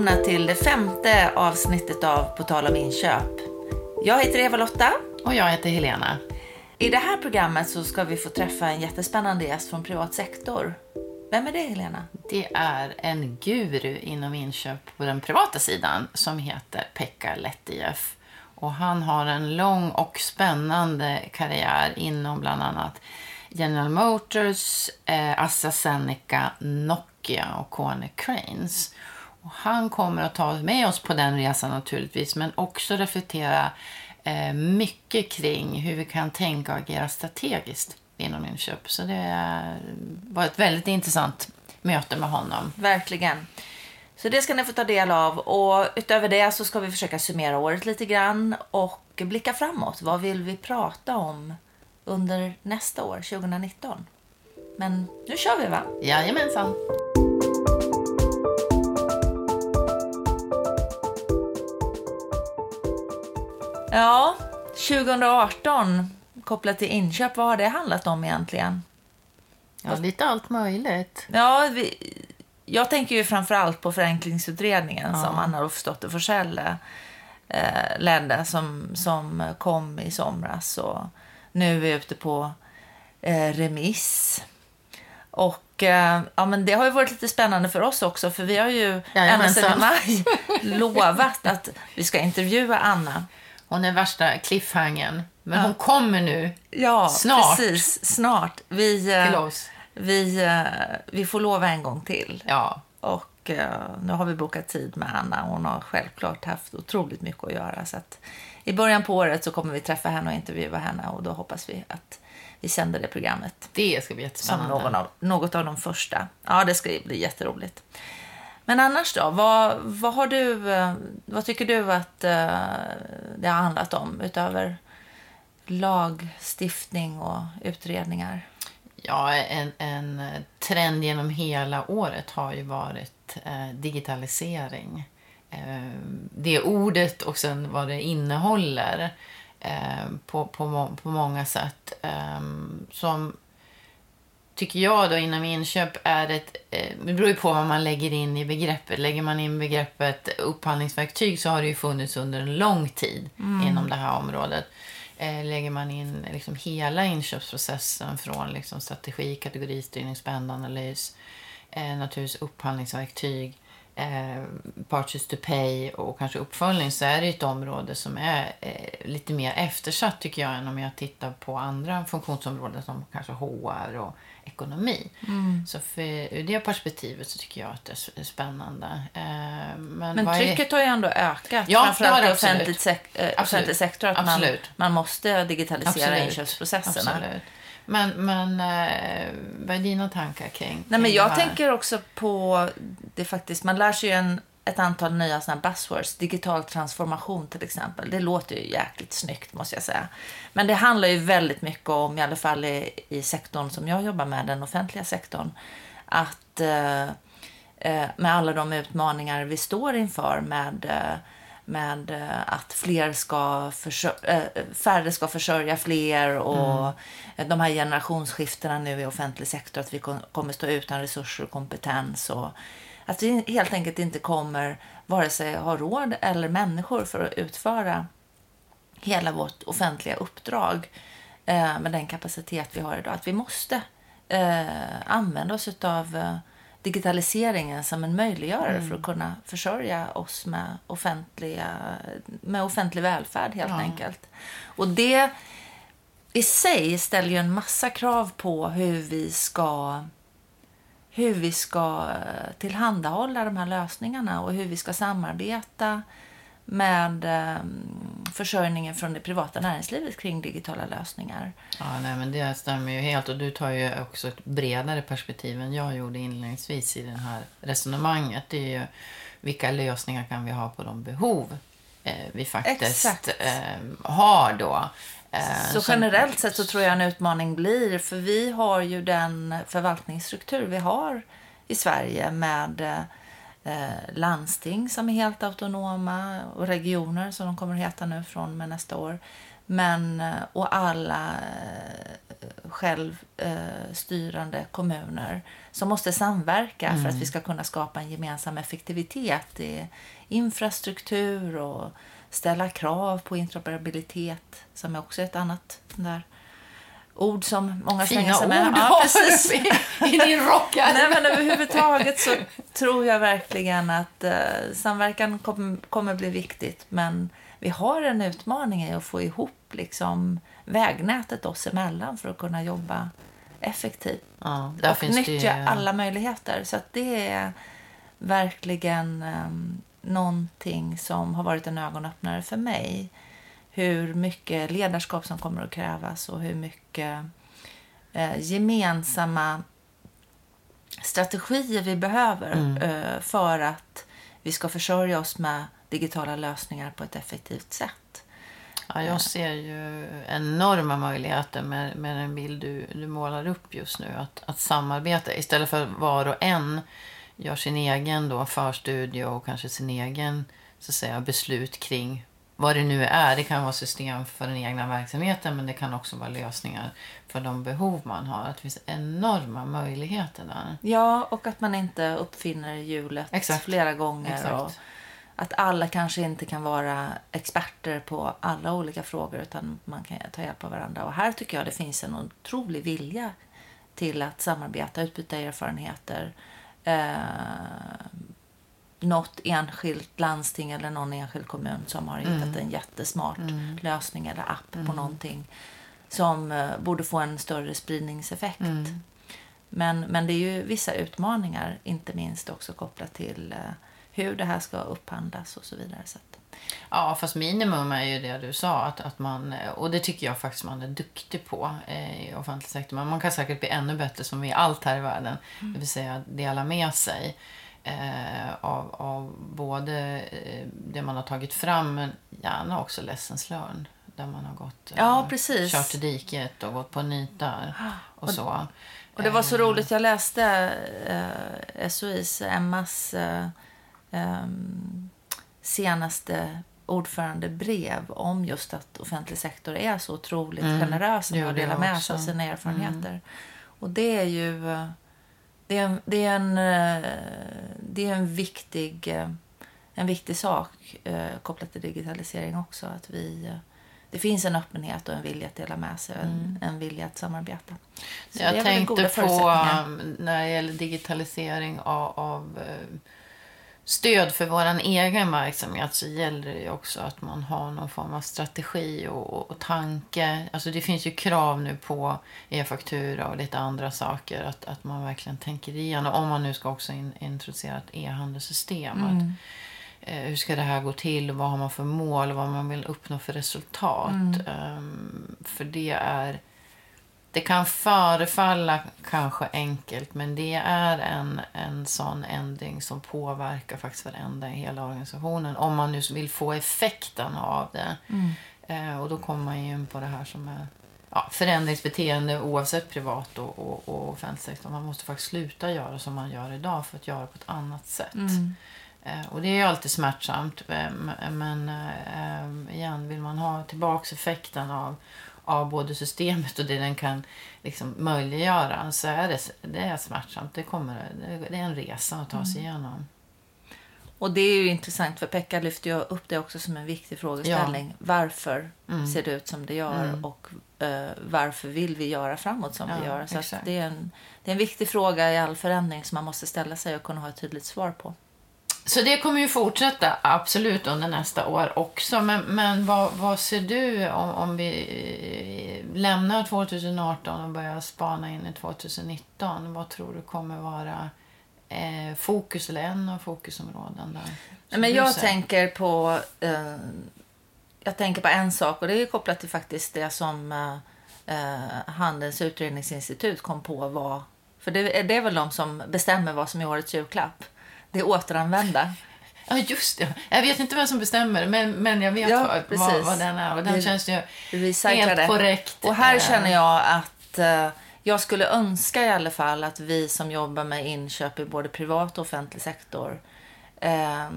Välkomna till det femte avsnittet av På tal om inköp. Jag heter Eva-Lotta. Och jag heter Helena. I det här programmet så ska vi få träffa en jättespännande gäst från privat sektor. Vem är det Helena? Det är en guru inom inköp på den privata sidan som heter Pekka Lettijef. Och han har en lång och spännande karriär inom bland annat General Motors, eh, AstraZeneca, Nokia och Kone Cranes. Och han kommer att ta med oss på den resan naturligtvis, men också reflektera eh, mycket kring hur vi kan tänka och agera strategiskt inom inköp. Så det var ett väldigt intressant möte med honom. Verkligen. Så det ska ni få ta del av. Och utöver det så ska vi försöka summera året lite grann och blicka framåt. Vad vill vi prata om under nästa år, 2019? Men nu kör vi va? Jajamensan. Ja, 2018 kopplat till inköp, vad har det handlat om egentligen? Ja, lite allt möjligt. Ja, vi, jag tänker ju framför allt på förenklingsutredningen Ja. som Anna Ulfsdotter Forsell eh, ledde, som, som kom i somras och nu är vi ute på eh, remiss. Och eh, ja, men det har ju varit lite spännande för oss också, för vi har ju ända Jajamensan. sedan maj lovat att vi ska intervjua Anna. Hon är värsta cliffhangern. Men hon kommer nu Ja, Snart. precis. Snart. Vi, eh, vi, eh, vi får lova en gång till. Ja, Och eh, nu har vi bokat tid med Anna. Hon har självklart haft otroligt mycket att göra. Så att I början på året så kommer vi träffa henne och intervjua henne. Och då hoppas vi att vi sänder det programmet. det ska bli Som jättespännande. någon av, något av de första. Ja, det ska bli jätteroligt. Men annars då? Vad, vad, har du, eh, vad tycker du att eh, det har handlat om utöver lagstiftning och utredningar? Ja, en, en trend genom hela året har ju varit eh, digitalisering. Det ordet och sen vad det innehåller på, på, på många sätt. Som tycker jag då inom inköp är ett... Eh, det beror ju på vad man lägger in i begreppet. Lägger man in begreppet upphandlingsverktyg så har det ju funnits under en lång tid inom det här området. Eh, lägger man in liksom hela inköpsprocessen från liksom strategi, kategoristyrning, spännanalys, eh, naturligtvis upphandlingsverktyg, eh, purchase to pay och kanske uppföljning så är det ju ett område som är eh, lite mer eftersatt tycker jag än om jag tittar på andra funktionsområden som kanske HR och ekonomi. Så för, ur det perspektivet så tycker jag att det är spännande. Eh, men Men vad är- trycket har ju ändå ökat. Ja, framförallt i offentlig, sek- eh, offentlig sektor. Att man, man måste digitalisera Absolut. inköpsprocesserna. Absolut. Men, men eh, vad är dina tankar kring, Nej, men kring jag tänker också på det faktiskt. Man lär sig ju en, ett antal nya såna buzzwords. Digital transformation till exempel. Det låter ju jäkligt snyggt måste jag säga. Men det handlar ju väldigt mycket om, i alla fall i, i sektorn som jag jobbar med, den offentliga sektorn, att eh, eh, med alla de utmaningar vi står inför med eh, med eh, att fler ska färre ska försörja fler och eh, de här generationsskiftena nu i offentlig sektor, att vi kom- kommer stå utan resurser och kompetens och att vi helt enkelt inte kommer vare sig ha råd eller människor för att utföra hela vårt offentliga uppdrag eh, med den kapacitet vi har idag. Att vi måste eh, använda oss av eh, digitaliseringen som en möjliggörare för att kunna försörja oss med, offentliga, med offentlig välfärd helt Ja. enkelt. Och det i sig ställer ju en massa krav på hur vi ska hur vi ska eh, tillhandahålla de här lösningarna och hur vi ska samarbeta med eh, försörjningen från det privata näringslivet kring digitala lösningar. Ja, nej, men det stämmer ju helt. Och du tar ju också ett bredare perspektiv än jag gjorde inledningsvis i det här resonemanget. Det är ju vilka lösningar kan vi ha på de behov eh, vi faktiskt Exakt. har då. Eh, Så generellt sett så tror jag en utmaning blir, för vi har ju den förvaltningsstruktur vi har i Sverige med eh, landsting som är helt autonoma och regioner som de kommer att heta nu från med nästa år. Men, eh, och alla självstyrande kommuner som måste samverka mm. för att vi ska kunna skapa en gemensam effektivitet i infrastruktur och ställa krav på interoperabilitet som är också ett annat där ord som många slänger sig med. Fina ord ja, precis. i din rockar. Nej, men överhuvudtaget så tror jag verkligen att eh, samverkan kom, kommer bli viktigt. Men vi har en utmaning i att få ihop liksom, vägnätet oss emellan för att kunna jobba effektivt. Ja, och nyttja det... alla möjligheter. Så det är verkligen um, någonting som har varit en ögonöppnare för mig. Hur mycket ledarskap som kommer att krävas och hur mycket eh, gemensamma strategier vi behöver mm. eh, för att vi ska försörja oss med digitala lösningar på ett effektivt sätt. Ja, jag ser ju enorma möjligheter med, med den bild du, du målar upp just nu. Att, att samarbeta istället för var och en gör sin egen då förstudie och kanske sin egen så att säga, beslut kring vad det nu är. Det kan vara system för den egna verksamheten men det kan också vara lösningar för de behov man har. Att det finns enorma möjligheter där. Ja, och att man inte uppfinner hjulet Exakt. flera gånger. Exakt. Och att alla kanske inte kan vara experter på alla olika frågor utan man kan ta hjälp av varandra. Och här tycker jag det finns en otrolig vilja till att samarbeta, utbyta erfarenheter. Eh, något enskilt landsting eller någon enskild kommun som har hittat mm. en jättesmart mm. lösning eller app mm. på någonting som eh, borde få en större spridningseffekt. Mm. Men, men det är ju vissa utmaningar, inte minst också kopplat till eh, hur det här ska upphandlas och så vidare. Så att... Ja, fast minimum är ju det du sa. Att, att man, och det tycker jag faktiskt man är duktig på eh, i offentlig sektor. Men man kan säkert bli ännu bättre som i allt här i världen. Mm. Det vill säga dela med sig eh, av, av både eh, det man har tagit fram men gärna också lessons learned. Där man har gått, ja, precis. kört till diket och gått på nitar och, och så. Och det var så roligt, jag läste eh, SOIs, Emmas eh, senaste ordförandebrev om just att offentlig sektor är så otroligt mm. generös med att dela med sig av sina erfarenheter. Mm. Och det är ju det är, en, det är en, eh, det är en, viktig, eh, en viktig sak eh, kopplat till digitalisering också. Att vi, det finns en öppenhet och en vilja att dela med sig, mm. en, en vilja att samarbeta. Så jag tänkte på um, när det gäller digitalisering av, av stöd för vår egen verksamhet så gäller det också att man har någon form av strategi och, och tanke. Alltså det finns ju krav nu på e-faktura och lite andra saker. Att, att man verkligen tänker igenom. Om man nu ska också in, introducera ett e-handelssystem. Mm. eh, hur ska det här gå till? Vad har man för mål? Vad man vill uppnå för resultat? Mm. Um, för det är det kan förefalla kanske enkelt men det är en, en sån ändring som påverkar faktiskt varenda i hela organisationen. Om man nu vill få effekten av det. Mm. Eh, och då kommer man in på det här som är ja, förändringsbeteende oavsett privat och, och, och offentlig sektor. Man måste faktiskt sluta göra som man gör idag för att göra på ett annat sätt. Mm. Eh, och det är ju alltid smärtsamt. Eh, men eh, igen, vill man ha tillbaks effekten av av både systemet och det den kan liksom möjliggöra så är det, det är smärtsamt. Det, kommer, det är en resa att ta sig mm. igenom. Och det är ju intressant för Pekka lyfter ju upp det också som en viktig frågeställning. Ja. Varför mm. ser det ut som det gör mm. och uh, varför vill vi göra framåt som ja, vi gör? Så det, är en, det är en viktig fråga i all förändring som man måste ställa sig och kunna ha ett tydligt svar på. Så det kommer ju fortsätta absolut under nästa år också. Men, men vad, vad ser du om, om vi lämnar 2018 och börjar spana in i 2019? Vad tror du kommer vara eh, fokus eller en av fokusområden där? Men jag tänker på eh, jag tänker på en sak och det är kopplat till faktiskt det som eh, eh Handelns utredningsinstitut kom på var för det, det är väl de som bestämmer vad som är årets julklapp. Det återanvända. Ja, just det. Jag vet inte vem som bestämmer, men, men jag vet ja, vad, vad, vad, den är. Och den det, känns ju helt korrekt. Och här eh. känner jag att uh, jag skulle önska i alla fall att vi som jobbar med inköp i både privat och offentlig sektor uh,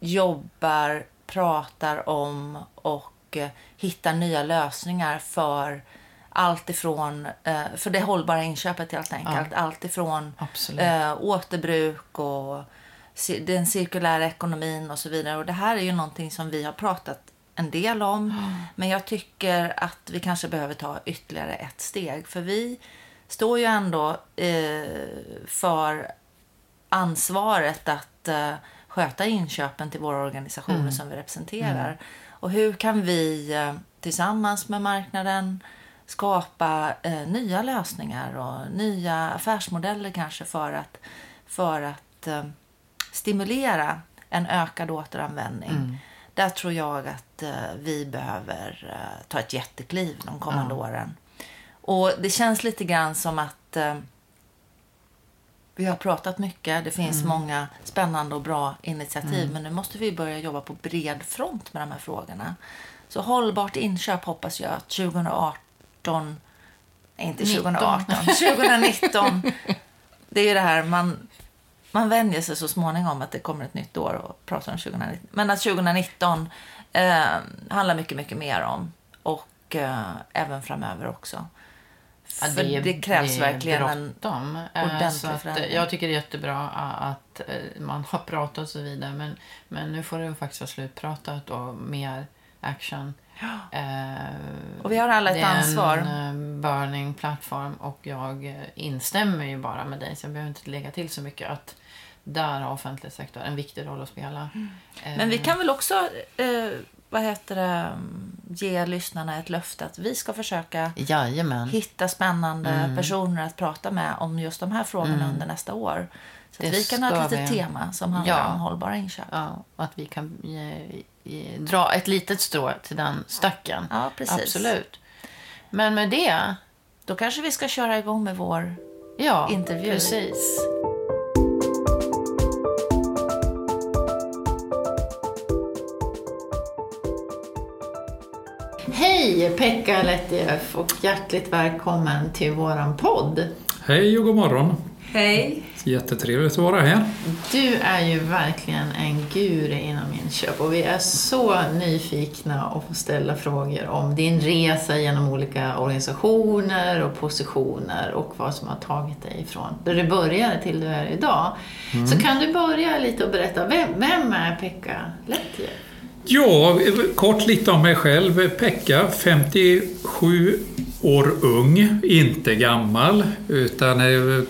jobbar, pratar om och eh, hittar nya lösningar för allt ifrån, eh, för det hållbara inköpet helt enkelt. Allt ifrån Absolut. eh, återbruk och den cirkulära ekonomin och så vidare. Och det här är ju någonting som vi har pratat en del om. Men jag tycker att vi kanske behöver ta ytterligare ett steg. För vi står ju ändå eh, för ansvaret att eh, sköta inköpen till våra organisationer som vi representerar. Och hur kan vi eh, tillsammans med marknaden skapa eh, nya lösningar och nya affärsmodeller kanske för att, för att eh, stimulera en ökad återanvändning. Där tror jag att eh, vi behöver eh, ta ett jättekliv de kommande åren. Och det känns lite grann som att eh, vi har pratat mycket. Det finns många spännande och bra initiativ. Men nu måste vi börja jobba på bred front med de här frågorna. Så hållbart inköp hoppas jag att 2018, nej, inte 2018, 2019. Det är ju det här, man, man vänjer sig så småningom att det kommer ett nytt år och pratar om 2019. Men att 2019 eh, handlar mycket, mycket mer om. Och eh, även framöver också. Ja, För det, krävs det verkligen en bråttom. Eh, ordentlig att, eh, förändring. Jag tycker det är jättebra att eh, man har pratat och så vidare. Men, men nu får det faktiskt vara slutpratat och mer action. Eh, Och vi har alla ett det är ansvar. en eh, burning plattform och jag eh, instämmer ju bara med dig så jag behöver inte lägga till så mycket att där har offentlig sektor en viktig roll att spela. Eh, Men vi kan väl också, eh, vad heter det, ge lyssnarna ett löfte att vi ska försöka Jajamän. hitta spännande Mm. personer att prata med om just de här frågorna under nästa år. Så att vi kan ha ett litet vi. tema som handlar Ja. om hållbara inköp. Ja, och att vi kan ge, ge, dra ett litet strå till den stacken. Ja, precis. Absolut. Men med det, Då kanske vi ska köra igång med vår... ja, Intervju. precis. Hej Pekka Lettieff och hjärtligt välkommen till våran podd. Hej och god morgon. Hej! Jättetrevligt att vara här. Du är ju verkligen en guru inom inköp och vi är så nyfikna att få ställa frågor om din resa genom olika organisationer och positioner och vad som har tagit dig ifrån där du började till du är idag. Så kan du börja lite och berätta, vem, vem är Pekka Lettieff? Ja, kort lite om mig själv. Pekka, 57 år ung, inte gammal. Utan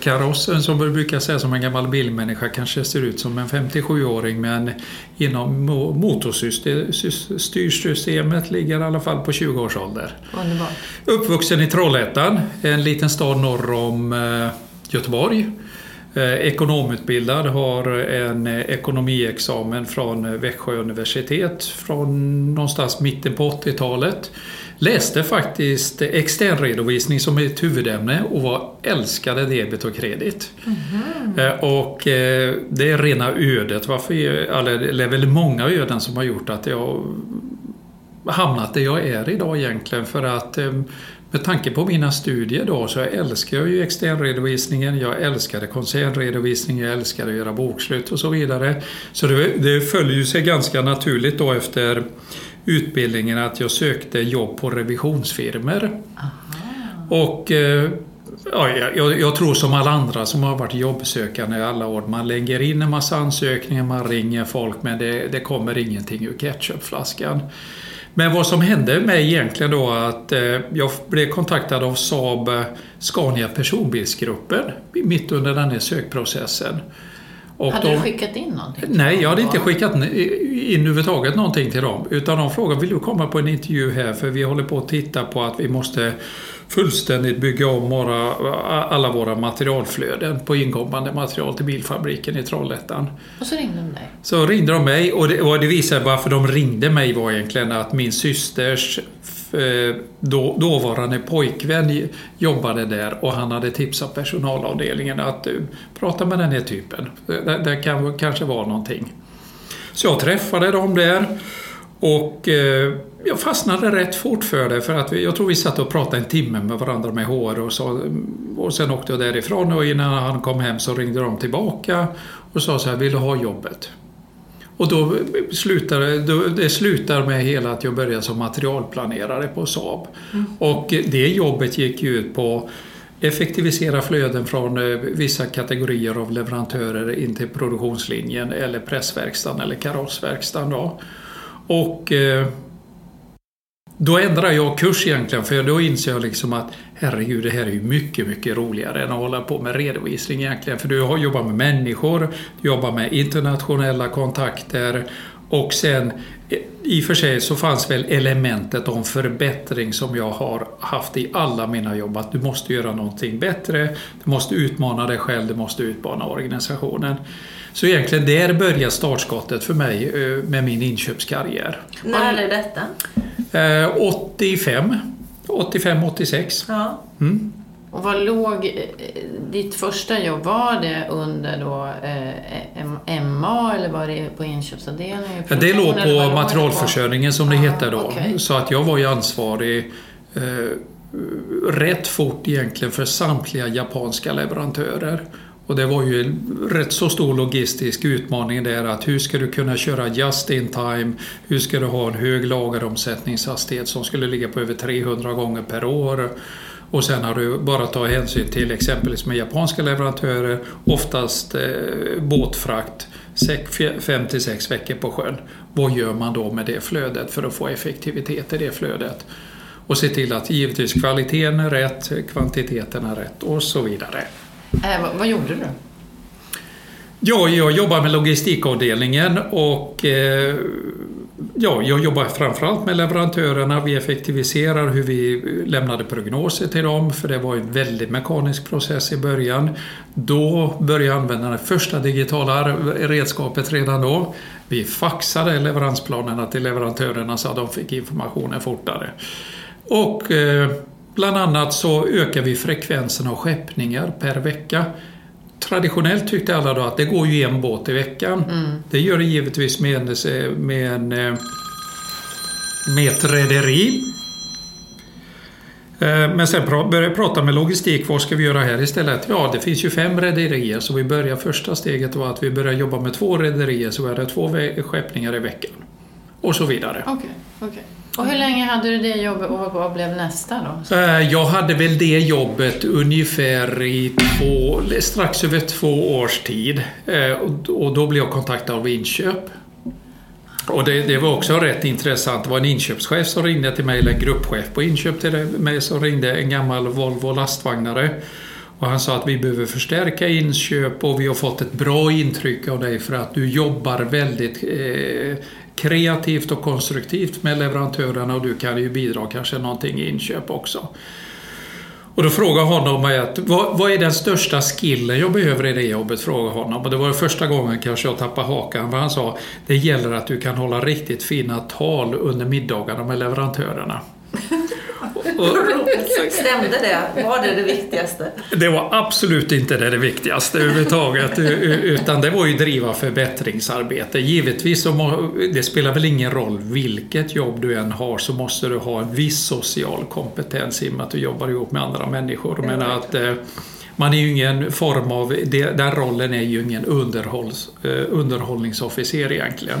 karossen som vi brukar säga som en gammal bilmänniska kanske ser ut som en 57-åring men inom mo- motorstyrsystemet ligger i alla fall på 20 års ålder. Underbart. Uppvuxen i Trollhättan, en liten stad norr om eh, Göteborg. Eh, Ekonomutbildad, har en eh, ekonomiexamen från eh, Växjö universitet från någonstans mitten på 80-talet. Läste faktiskt externredovisning som ett huvudämne och var älskade debet och kredit. Eh, Och det är rena ödet, varför, eller det är väl många öden som har gjort att jag hamnat där jag är idag egentligen för att med tanke på mina studier då så älskar jag ju externredovisningen, jag älskade koncernredovisning, jag älskade att göra bokslut och så vidare. Så det, det följer ju sig ganska naturligt då efter utbildningen att jag sökte jobb på revisionsfirmor. Och eh, ja, jag, jag tror som alla andra som har varit jobbsökande i alla år, man lägger in en massa ansökningar, man ringer folk men det, det kommer ingenting ur ketchupflaskan. Men vad som hände mig egentligen då att eh, jag blev kontaktad av Saab Scania personbilsgruppen mitt under den här sökprocessen. Och Hade de- du skickat in någonting? Nej, jag hade inte skickat in överhuvudtaget någonting till dem. Utan de frågade, vill du komma på en intervju här? För vi håller på att titta på att vi måste fullständigt bygga om våra, alla våra materialflöden på inkommande material till bilfabriken i Trollhättan. Och så ringde de dig? Så ringde de mig och det, och det visade varför de ringde mig var egentligen att min systers eh, då, dåvarande pojkvän jobbade där och han hade tipsat personalavdelningen att eh, prata med den här typen. Det, det kan kanske vara någonting. Så jag träffade dem där och eh, jag fastnade rätt fort för det för att vi, jag tror vi satt och pratade en timme med varandra med HR och, så, och sen åkte jag därifrån och innan han kom hem så ringde de tillbaka och sa så här, vill du ha jobbet? Och då slutar det, då, det slutar med hela att jag började som materialplanerare på Saab. Mm. Och det jobbet gick ju ut på effektivisera flöden från eh, vissa kategorier av leverantörer in till produktionslinjen eller pressverkstaden eller karossverkstaden. Då. Och eh, då ändrar jag kurs egentligen för då inser jag liksom att herregud, det här är ju mycket, mycket roligare än att hålla på med redovisning egentligen. För du har jobbat med människor, du jobbar med internationella kontakter och sen i och för sig så fanns väl elementet om förbättring som jag har haft i alla mina jobb. Att du måste göra någonting bättre, du måste utmana dig själv, du måste utmana organisationen. Så egentligen där börjar startskottet för mig eh, med min inköpskarriär. När är detta? 85. 85-86. Ja. Mm. Och vad låg eh, ditt första jobb? Var det under då eh, MA eller var det på inköpsavdelningen? Ja, det låg på materialförsörjningen som det ah, hette då. Okay. Så att jag var ju ansvarig eh, rätt fort egentligen för samtliga japanska leverantörer. Och det var ju en rätt så stor logistisk utmaning där att hur ska du kunna köra just in time? Hur ska du ha en hög lageromsättningshastighet som skulle ligga på över 300 gånger per år? Och sen har du bara ta hänsyn till exempelvis med japanska leverantörer, oftast eh, båtfrakt, 5-6 veckor på sjön. Vad gör man då med det flödet för att få effektivitet i det flödet? Och se till att givetvis kvaliteten är rätt, kvantiteten är rätt och så vidare. Eh, vad, vad gjorde du? Ja, jag jobbar med logistikavdelningen och eh, ja, jag jobbar framförallt med leverantörerna. Vi effektiviserar hur vi lämnade prognoser till dem för det var en väldigt mekanisk process i början. Då började jag använda det första digitala redskapet redan då. Vi faxade leveransplanerna till leverantörerna så att de fick informationen fortare. Och eh, Bland annat så ökar vi frekvensen av skeppningar per vecka. Traditionellt tyckte alla då att det går ju en båt i veckan. Mm. Det gör det givetvis med, en, med, en, eh, med ett rederi. Eh, men sen började jag prata med logistik. Vad ska vi göra här istället? Ja, det finns ju fem rederier så vi börjar första steget var att vi börjar jobba med två rederier så är det två skeppningar i veckan. Och så vidare. Okay, okay. Och hur länge hade du det jobbet och vad blev nästa då? Eh, jag hade väl det jobbet ungefär i två, strax över två års tid. Eh, och då blev jag kontaktad av inköp. Och det, det, var också rätt intressant. Det var en inköpschef som ringde till mig, eller en gruppchef på inköp till mig som ringde, en gammal Volvo lastvagnare. Och han sa att vi behöver förstärka inköp och vi har fått ett bra intryck av dig för att du jobbar väldigt eh, kreativt och konstruktivt med leverantörerna och du kan ju bidra kanske någonting i inköp också. Och då frågade honom att, vad, vad, är den största skillen jag behöver i det jobbet? Frågade honom. Och det var första gången kanske jag tappade hakan. För han sa det gäller att du kan hålla riktigt fina tal under middagarna med leverantörerna. Stämde det? Var det det viktigaste? Det var absolut inte det, det viktigaste överhuvudtaget. Utan det var ju driva förbättringsarbete. Givetvis, så det spelar väl ingen roll vilket jobb du än har så måste du ha en viss social kompetens i och med att du jobbar ihop med andra människor. Men att, eh, man är ju ingen form av, den rollen är ju ingen underhålls, eh, underhållningsofficer egentligen.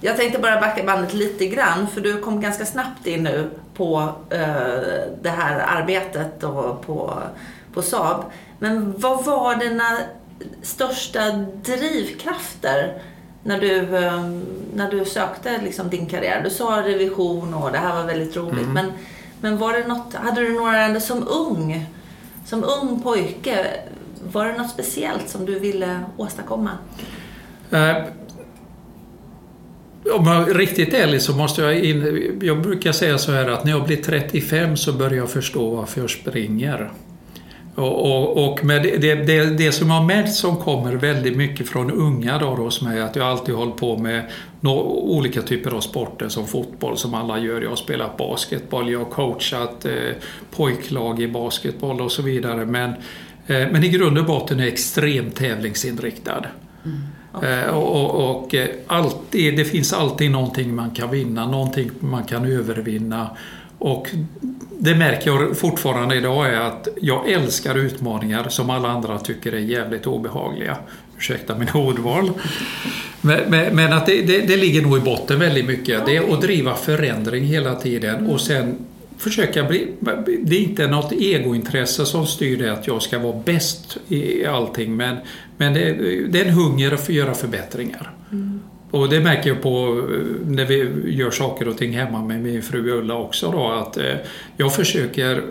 Jag tänkte bara backa bandet lite grann, för du kom ganska snabbt in nu på eh, det här arbetet och på, på Saab. Men vad var dina största drivkrafter när du, eh, när du sökte liksom din karriär? Du sa revision och det här var väldigt roligt. Mm. Men, men var det något, hade du några, som ung, som ung pojke, var det något speciellt som du ville åstadkomma? Uh om jag är riktigt ärlig så måste jag in, Jag brukar säga så här att när jag blir 35 så börjar jag förstå varför jag springer. Och, och, och med det, det, det, som har märkt som kommer väldigt mycket från unga då hos mig att jag alltid hållit på med no, olika typer av sporter som fotboll som alla gör. Jag har spelat basketboll, jag har coachat eh, pojklag i basketboll och så vidare. Men, eh, men i grund och botten är jag extremt tävlingsinriktad. Mm. Okay. Eh, och, och, och eh, alltid, det finns alltid någonting man kan vinna, någonting man kan övervinna. Och det märker jag fortfarande idag är att jag älskar utmaningar som alla andra tycker är jävligt obehagliga. Ursäkta min ordval. Men, men, men att det, det, det, ligger nog i botten väldigt mycket. Det är att driva förändring hela tiden och sen försöka bli... Det är inte något egointresse som styr det att jag ska vara bäst i allting men, men det, det är en hunger att göra förbättringar. Mm. Och det märker jag på eh, när vi gör saker och ting hemma med min fru Ulla också då att eh, jag försöker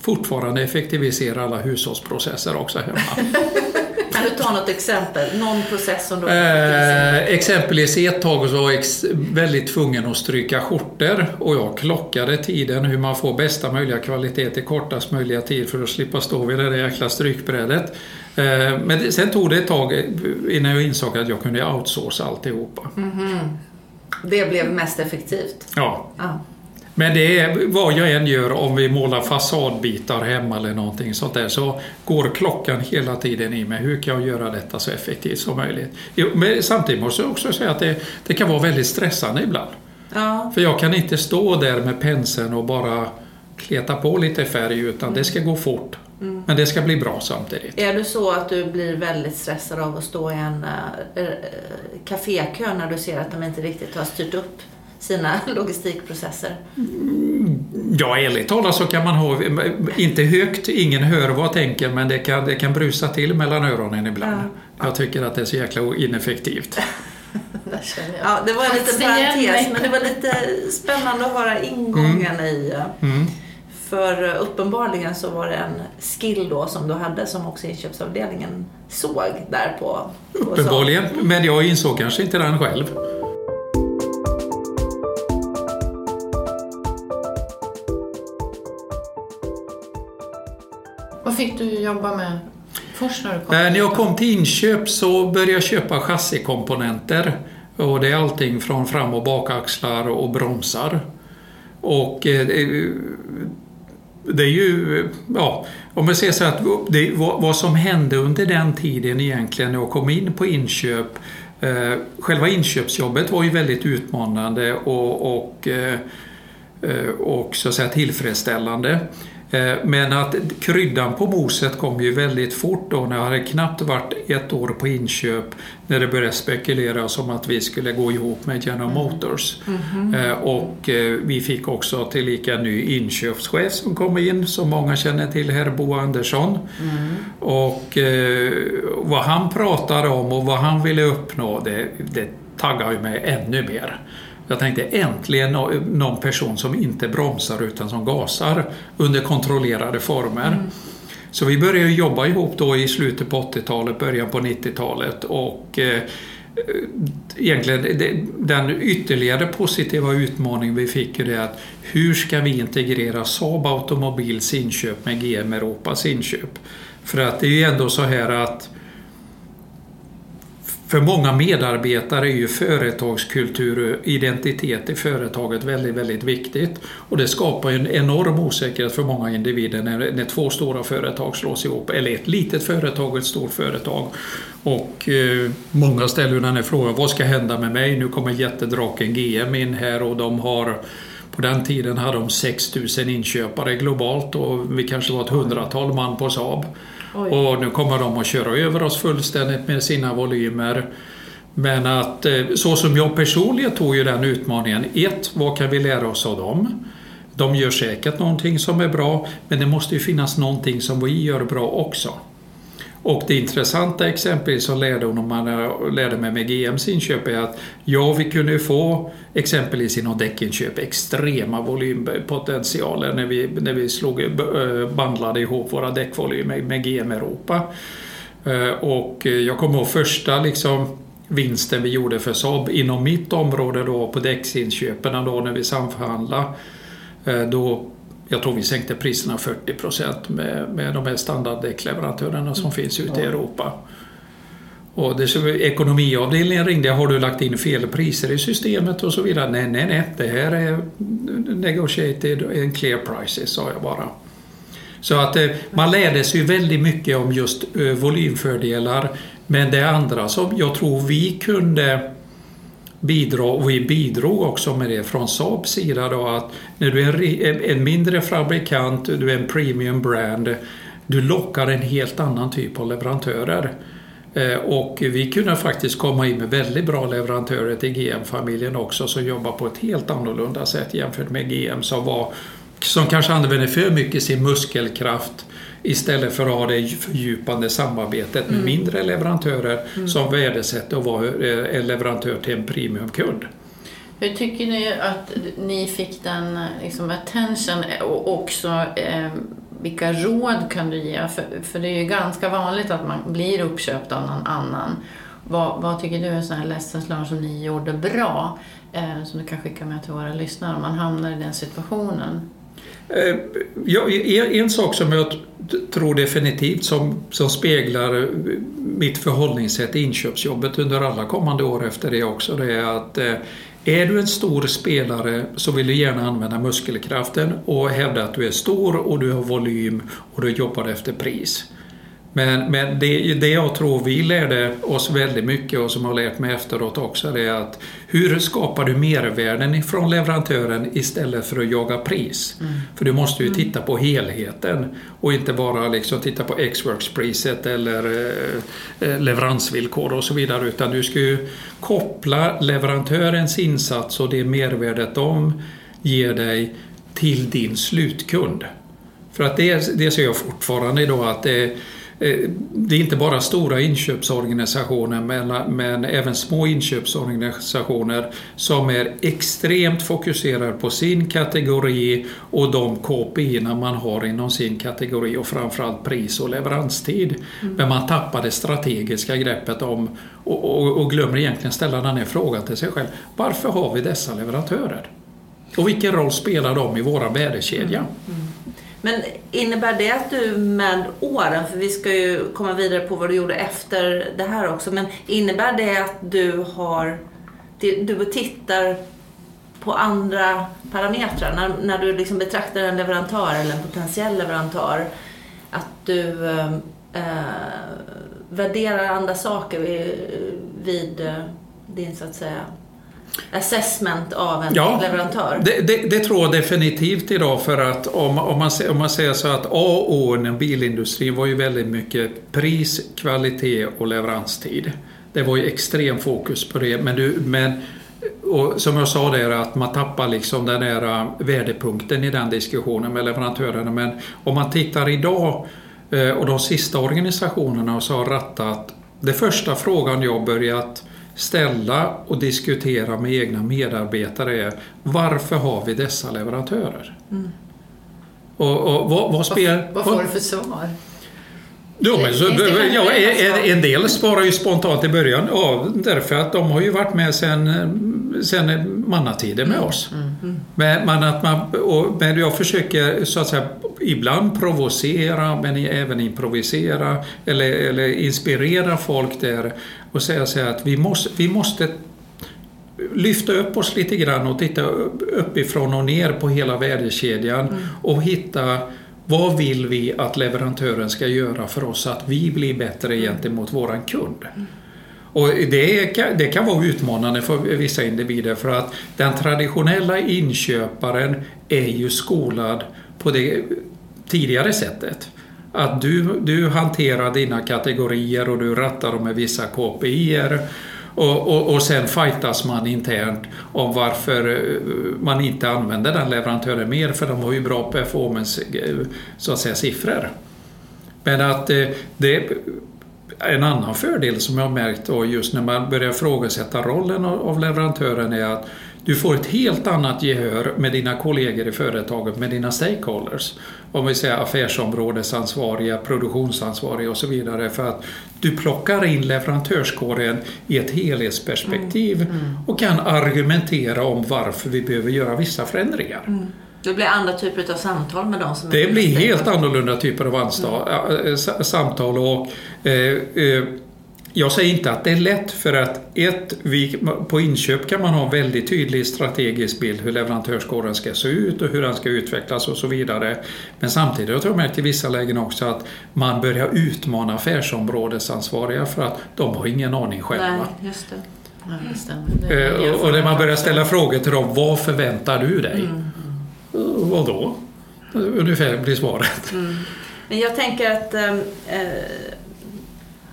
fortfarande effektivisera alla hushållsprocesser också hemma. Kan du ta något exempel? Någon process som du Eh, exempelvis ett tag så var jag väldigt tvungen att stryka skjortor och jag klockade tiden hur man får bästa möjliga kvalitet i kortast möjliga tid för att slippa stå vid det där jäkla strykbrädet. Eh, men sen tog det ett tag innan jag insåg att jag kunde outsourca alltihopa. Det blev mest effektivt. Ja. Ja. Men det är vad jag än gör om vi målar fasadbitar hemma eller någonting sånt där så går klockan hela tiden i mig. Hur kan jag göra detta så effektivt som möjligt? Men samtidigt måste jag också säga att det, det kan vara väldigt stressande ibland. Ja. För jag kan inte stå där med penseln och bara kleta på lite färg utan det ska gå fort. Men det ska bli bra samtidigt. Är du så att du blir väldigt stressad av att stå i en äh, kafékö när du ser att de inte riktigt har styrt upp sina logistikprocesser? Ja, ärligt talat så kan man ha, inte högt, ingen hör vad jag tänker, men det kan, det kan brusa till mellan öronen ibland. Jag tycker att det är så jäkla ineffektivt. Ja, det var en liten parentes, men det var lite spännande att höra ingången i... äh, Mm. För äh, uppenbarligen så var det en skill då som du hade som också inköpsavdelningen såg där på... på. Uppenbarligen, men jag insåg kanske inte den själv. Vad fick du jobba med först när du kom? Eh, när jag kom till inköp så började jag köpa chassikomponenter. Och det är allting från fram och bakaxlar och bromsar. Och eh, det- är ju, ja, om man säger så att det, vad, vad som hände under den tiden egentligen när jag kom in på inköp. Eh, själva inköpsjobbet var ju väldigt utmanande och, och eh, eh, och så att säga tillfredsställande. Eh, Men att kryddan på moset kom ju väldigt fort då när jag hade knappt varit ett år på inköp när det började spekuleras om att vi skulle gå ihop med General Motors. Eh, Och eh, vi fick också tillika en ny inköpschef som kom in som många känner till, herr Bo Andersson. Och eh, vad han pratade om och vad han ville uppnå det, det taggar ju mig ännu mer. Jag tänkte äntligen nå- någon person som inte bromsar utan som gasar under kontrollerade former. Så vi började jobba ihop då i slutet på 80-talet, början på 90-talet och eh, egentligen den ytterligare positiva utmaning vi fick är att hur ska vi integrera Saab Automobils inköp med GM Europas inköp? För att det är ju ändå så här att för många medarbetare är ju företagskultur och identitet i företaget väldigt, väldigt viktigt. Och det skapar ju en enorm osäkerhet för många individer när, när två stora företag slås ihop. Eller ett litet företag och ett stort företag. Och eh, många ställer ju den här frågan, vad ska hända med mig? Nu kommer jättedraken GM in här och de har på den tiden hade de 6000 inköpare globalt och vi kanske var ett hundratal man på Saab. Och nu kommer de att köra över oss fullständigt med sina volymer. Men att eh, så som jag personligen tog ju den utmaningen. Ett, vad kan vi lära oss av dem? De gör säkert någonting som är bra, men det måste ju finnas någonting som vi gör bra också. Och det intressanta exempelvis som lärde, man lärde mig med GMs inköp är att ja, vi kunde få exempelvis inom däckinköp extrema volympotentialer när vi, när vi slog, eh, eh, bandlade ihop våra däckvolymer med GM Europa. Eh, och jag kommer ihåg första liksom vinsten vi gjorde för Saab inom mitt område då på däcksinköpen då när vi samförhandlade. Då jag tror vi sänkte priserna 40 procent med, med de här standarddäckleverantörerna som finns ute i Europa. Och det, så ekonomiavdelningen ringde, har du lagt in fel priser i systemet och så vidare? Nej, nej, nej, det här är negotiated and clear prices, sa jag bara. Så att eh, man lärde sig ju väldigt mycket om just eh, volymfördelar. Men det andra som jag tror vi kunde bidra, och vi bidrog också med det från Saabs sida då att när du är en mindre fabrikant, du är en premium brand, du lockar en helt annan typ av leverantörer. Eh, och vi kunde faktiskt komma in med väldigt bra leverantörer till GM-familjen också som jobbar på ett helt annorlunda sätt jämfört med GM som, var, som kanske använde för mycket sin muskelkraft istället för att ha det fördjupande samarbetet med mm. mindre leverantörer mm. som värdesätter att vara eh, leverantör till en premiumkund. Hur tycker ni att ni fick den liksom, attention och också eh, vilka råd kan du ge? För, för det är ju ganska vanligt att man blir uppköpt av någon annan. Vad, vad tycker du är sådana lessons som ni gjorde bra? Eh, som du kan skicka med till våra lyssnare om man hamnar i den situationen? Eh, ja, en sak som jag tror definitivt som, som speglar mitt förhållningssätt i inköpsjobbet under alla kommande år efter det också, det är att eh, är du en stor spelare så vill du gärna använda muskelkraften och hävda att du är stor och du har volym och du jobbar efter pris. Men, men det, det jag tror vi lärde oss väldigt mycket och som har lärt mig efteråt också det är att hur skapar du mervärden ifrån leverantören istället för att jaga pris? Mm. För du måste ju mm. titta på helheten och inte bara liksom titta på X-Works-priset eller eh, eh, leveransvillkor och så vidare utan du ska ju koppla leverantörens insats och det mervärdet de ger dig till din slutkund. För att det, det ser jag fortfarande idag att det det är inte bara stora inköpsorganisationer men, men även små inköpsorganisationer som är extremt fokuserade på sin kategori och de KPI man har inom sin kategori och framförallt pris och leveranstid. Mm. Men man tappar det strategiska greppet om och, och, och glömmer egentligen ställa den här frågan till sig själv. Varför har vi dessa leverantörer? Och vilken roll spelar de i våra värdekedja? Mm. Mm. Men innebär det att du med åren, för vi ska ju komma vidare på vad du gjorde efter det här också, men innebär det att du har, du tittar på andra parametrar? När, när du liksom betraktar en leverantör eller en potentiell leverantör, att du ehm, eh, värderar andra saker vid, vid din så att säga assessment av en ja, leverantör? Det, det, det, tror jag definitivt idag för att om, om, man, om man säger så att A och O inom bilindustrin var ju väldigt mycket pris, kvalitet och leveranstid. Det var ju extrem fokus på det. Men, du, men och som jag sa där att man tappar liksom den här värdepunkten i den diskussionen med leverantörerna. Men om man tittar idag eh, och de sista organisationerna som har rattat. Det första frågan jag börjat ställa och diskutera med egna medarbetare är varför har vi dessa leverantörer? Mm. Och, och vad, vad, spel, vad, vad får du för svar? Ja, men så, ja, en, del svarar ju spontant i början ja, därför att de har ju varit med sen, sen mannatiden med mm. oss. Mm. Mm. Men, men, att man, och, men jag försöker så att säga ibland provocera men även improvisera eller, eller inspirera folk där och säga så att vi måste, vi måste lyfta upp oss lite grann och titta uppifrån och ner på hela värdekedjan mm. och hitta vad vill vi att leverantören ska göra för oss så att vi blir bättre mm. gentemot våran kund? Mm. Och det kan, det kan vara utmanande för vissa individer för att den traditionella inköparen är ju skolad på det tidigare sättet. Att du, du hanterar dina kategorier och du rattar dem med vissa KPIer och, och, och sen fightas man internt om varför eh, man inte använder den leverantören mer för de har ju bra performance eh, så att säga siffror. Men att eh, det en annan fördel som jag har märkt då just när man börjar ifrågasätta rollen av leverantören är att du får ett helt annat gehör med dina kollegor i företaget, med dina stakeholders. Om vi säger affärsområdesansvariga, produktionsansvariga och så vidare. För att du plockar in leverantörskåren i ett helhetsperspektiv mm. Mm. och kan argumentera om varför vi behöver göra vissa förändringar. Mm. Det blir andra typer av samtal med dem som Det blir helt annorlunda typer av mm. samtal och eh, eh, jag säger inte att det är lätt för att ett, vi, på inköp kan man ha en väldigt tydlig strategisk bild hur leverantörskåren ska se ut och hur den ska utvecklas och så vidare. Men samtidigt har jag märkt i vissa lägen också att man börjar utmana affärsområdesansvariga för att de har ingen aning själva. Nej, just det. Ja, just det. det eh, och när man börjar ställa frågor till dem, vad förväntar du dig? Mm. Vad då? Ungefär blir svaret. Mm. Men jag tänker att eh,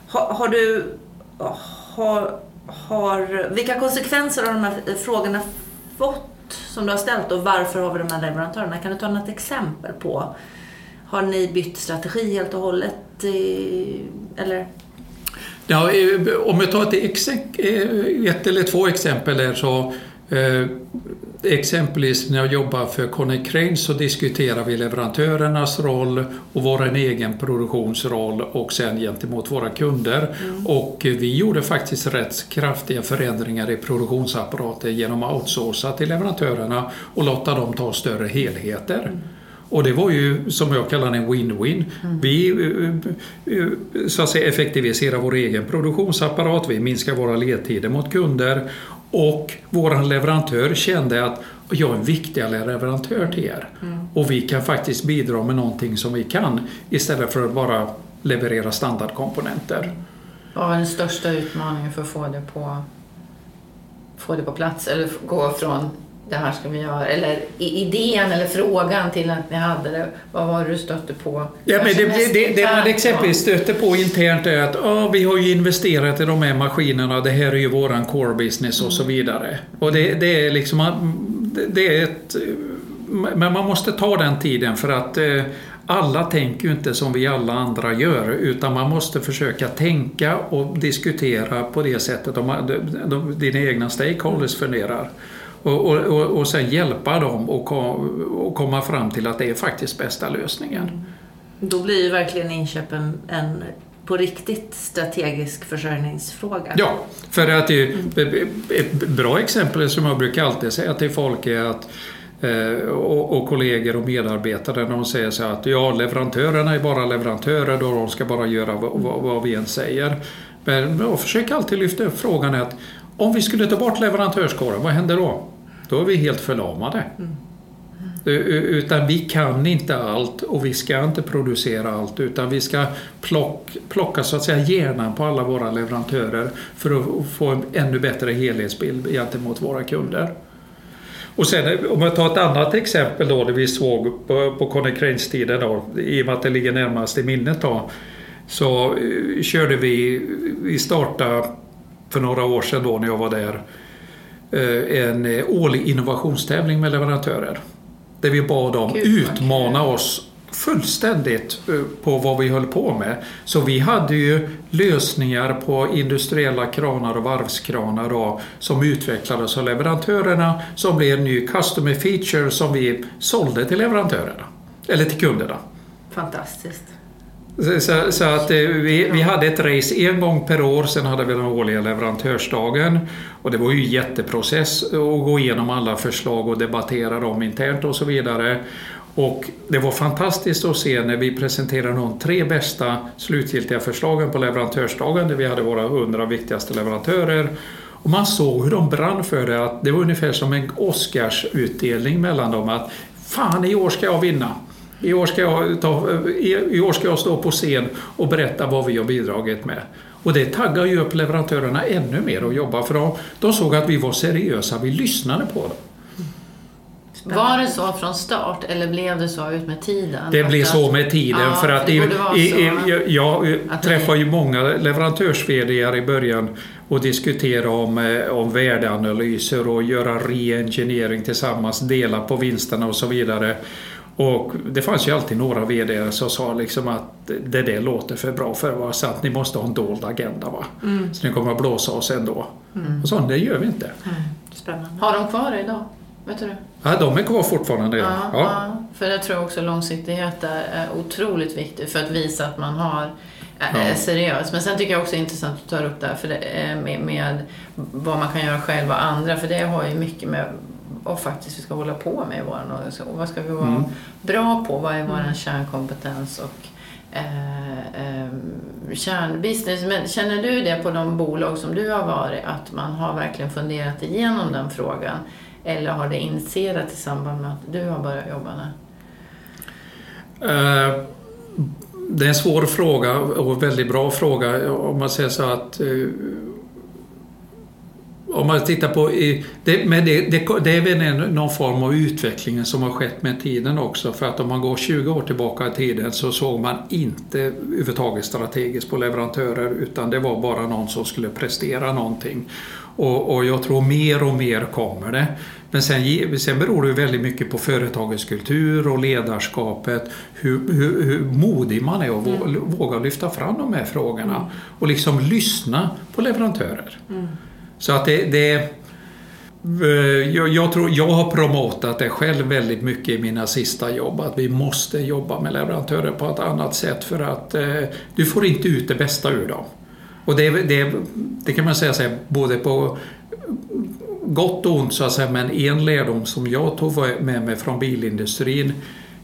har, har du... Har, har, vilka konsekvenser har de här frågorna fått som du har ställt och varför har vi de här leverantörerna? Kan du ta något exempel på? Har ni bytt strategi helt och hållet? Eller? Ja, om jag tar ett, eh, ett eller två exempel där så eh, Exempelvis när jag jobbar för Conny Crane så diskuterar vi leverantörernas roll och vår egen produktionsroll och sen gentemot våra kunder. Mm. Och vi gjorde faktiskt rätt kraftiga förändringar i produktionsapparaten genom att outsourca till leverantörerna och låta dem ta större helheter. Mm. Och det var ju som jag kallar en win-win. Mm. Vi eh, eh, så att säga, effektiviserar vår egen produktionsapparat, vi minskar våra ledtider mot kunder och vår leverantör kände att jag är en viktigare leverantör till er. Mm. Och vi kan faktiskt bidra med någonting som vi kan istället för att bara leverera standardkomponenter. Vad var den största utmaningen för att få det på, få det på plats? Eller gå från det här ska vi göra. Eller idén eller frågan till att ni hade det. Vad var det du stötte på? Ja, men det, det, det, det man exempelvis stötte på internt är att oh, vi har ju investerat i de här maskinerna. Det här är ju våran core business och så mm. vidare. Och det, det är liksom det är ett... Men man måste ta den tiden för att eh, alla tänker ju inte som vi alla andra gör utan man måste försöka tänka och diskutera på det sättet de, de, de, dina egna stakeholders funderar. Och, och, och, sen hjälpa dem och, och komma fram till att det är faktiskt bästa lösningen. Mm. Då blir ju verkligen inköpen en på riktigt strategisk försörjningsfråga. Ja, för att det, ett bra exempel som jag brukar alltid säga till folk är att eh, och, och kollegor och medarbetare när de säger så att ja, leverantörerna är bara leverantörer och de ska bara göra vad, vad vi än säger. Men jag försöker alltid lyfta upp frågan att om vi skulle ta bort leverantörskåren, vad händer då? Då är vi helt förlamade. Mm. Utan vi kan inte allt och vi ska inte producera allt utan vi ska plocka, plocka så att säga hjärnan på alla våra leverantörer för att få en ännu bättre helhetsbild gentemot våra kunder. Och sen om jag tar ett annat exempel då det vi såg på, på Konecranes-tiden då, i och med att det ligger närmast i minnet då, så uh, körde vi, vi startade för några år sedan då när jag var där eh, en eh, årlig innovationstävling med leverantörer. Där vi bad dem Gud, utmana oss fullständigt eh, på vad vi höll på med. Så vi hade ju lösningar på industriella kranar och varvskranar då, som utvecklades av leverantörerna som blev en ny customer feature som vi sålde till leverantörerna. Eller till kunderna. Fantastiskt. Så, så, att eh, vi, vi hade ett race en gång per år, sen hade vi den årliga leverantörsdagen. Och det var ju en jätteprocess att gå igenom alla förslag och debattera dem internt och så vidare. Och det var fantastiskt att se när vi presenterade de tre bästa slutgiltiga förslagen på leverantörsdagen, där vi hade våra hundra viktigaste leverantörer. Och man såg hur de brann för det, att det var ungefär som en Oscarsutdelning mellan dem. att Fan, i år ska jag vinna! I år, ska jag ta, I år ska jag stå på scen och berätta vad vi har bidragit med. Och det taggar ju upp leverantörerna ännu mer att jobba för de, de såg att vi var seriösa, vi lyssnade på dem. Var det så från start eller blev det så ut med tiden? Det blev så med tiden ja, för att det, i, i, jag träffar ju många leverantörs i början och diskuterar om, eh, om värdeanalyser och göra re-engineering tillsammans, dela på vinsterna och så vidare. Och det fanns ju alltid några VD som sa liksom att det där låter för bra för att vara sant. Ni måste ha en dold agenda. Va? Mm. Så ni kommer att blåsa oss ändå. Mm. Och så det gör vi inte. Mm. Spännande. Har de kvar det idag? Vet du? Ja, de är kvar fortfarande. Ja, ja. ja. För jag tror också långsiktighet är otroligt viktigt för att visa att man har är ja. seriös. Men sen tycker jag också det är intressant att ta upp det här för det, med, med vad man kan göra själv och andra. För det har ju mycket med vad faktiskt vi ska hålla på med i vår organisation. Vad ska vi vara mm. bra på? Vad är vår mm. kärnkompetens och eh, eh, kärnbusiness? Men känner du det på de bolag som du har varit, att man har verkligen funderat igenom den frågan? Eller har det initierat i samband med att du har börjat jobba där? Uh, det är en svår fråga och väldigt bra fråga. Om man säger så att uh, om man tittar på... Det, men det, det, det är väl någon form av utveckling som har skett med tiden också. För att om man går 20 år tillbaka i tiden så såg man inte överhuvudtaget strategiskt på leverantörer utan det var bara någon som skulle prestera någonting. Och, och jag tror mer och mer kommer det. Men sen, sen beror det väldigt mycket på företagets kultur och ledarskapet. Hur, hur, hur modig man är och mm. vågar lyfta fram de här frågorna. Mm. Och liksom lyssna på leverantörer. Mm. Så att det, det eh, jag, jag, tror, jag har promotat det själv väldigt mycket i mina sista jobb, att vi måste jobba med leverantörer på ett annat sätt för att eh, du får inte ut det bästa ur dem. Och det, det, det kan man säga så både på gott och ont så att säga, men en lärdom som jag tog med mig från bilindustrin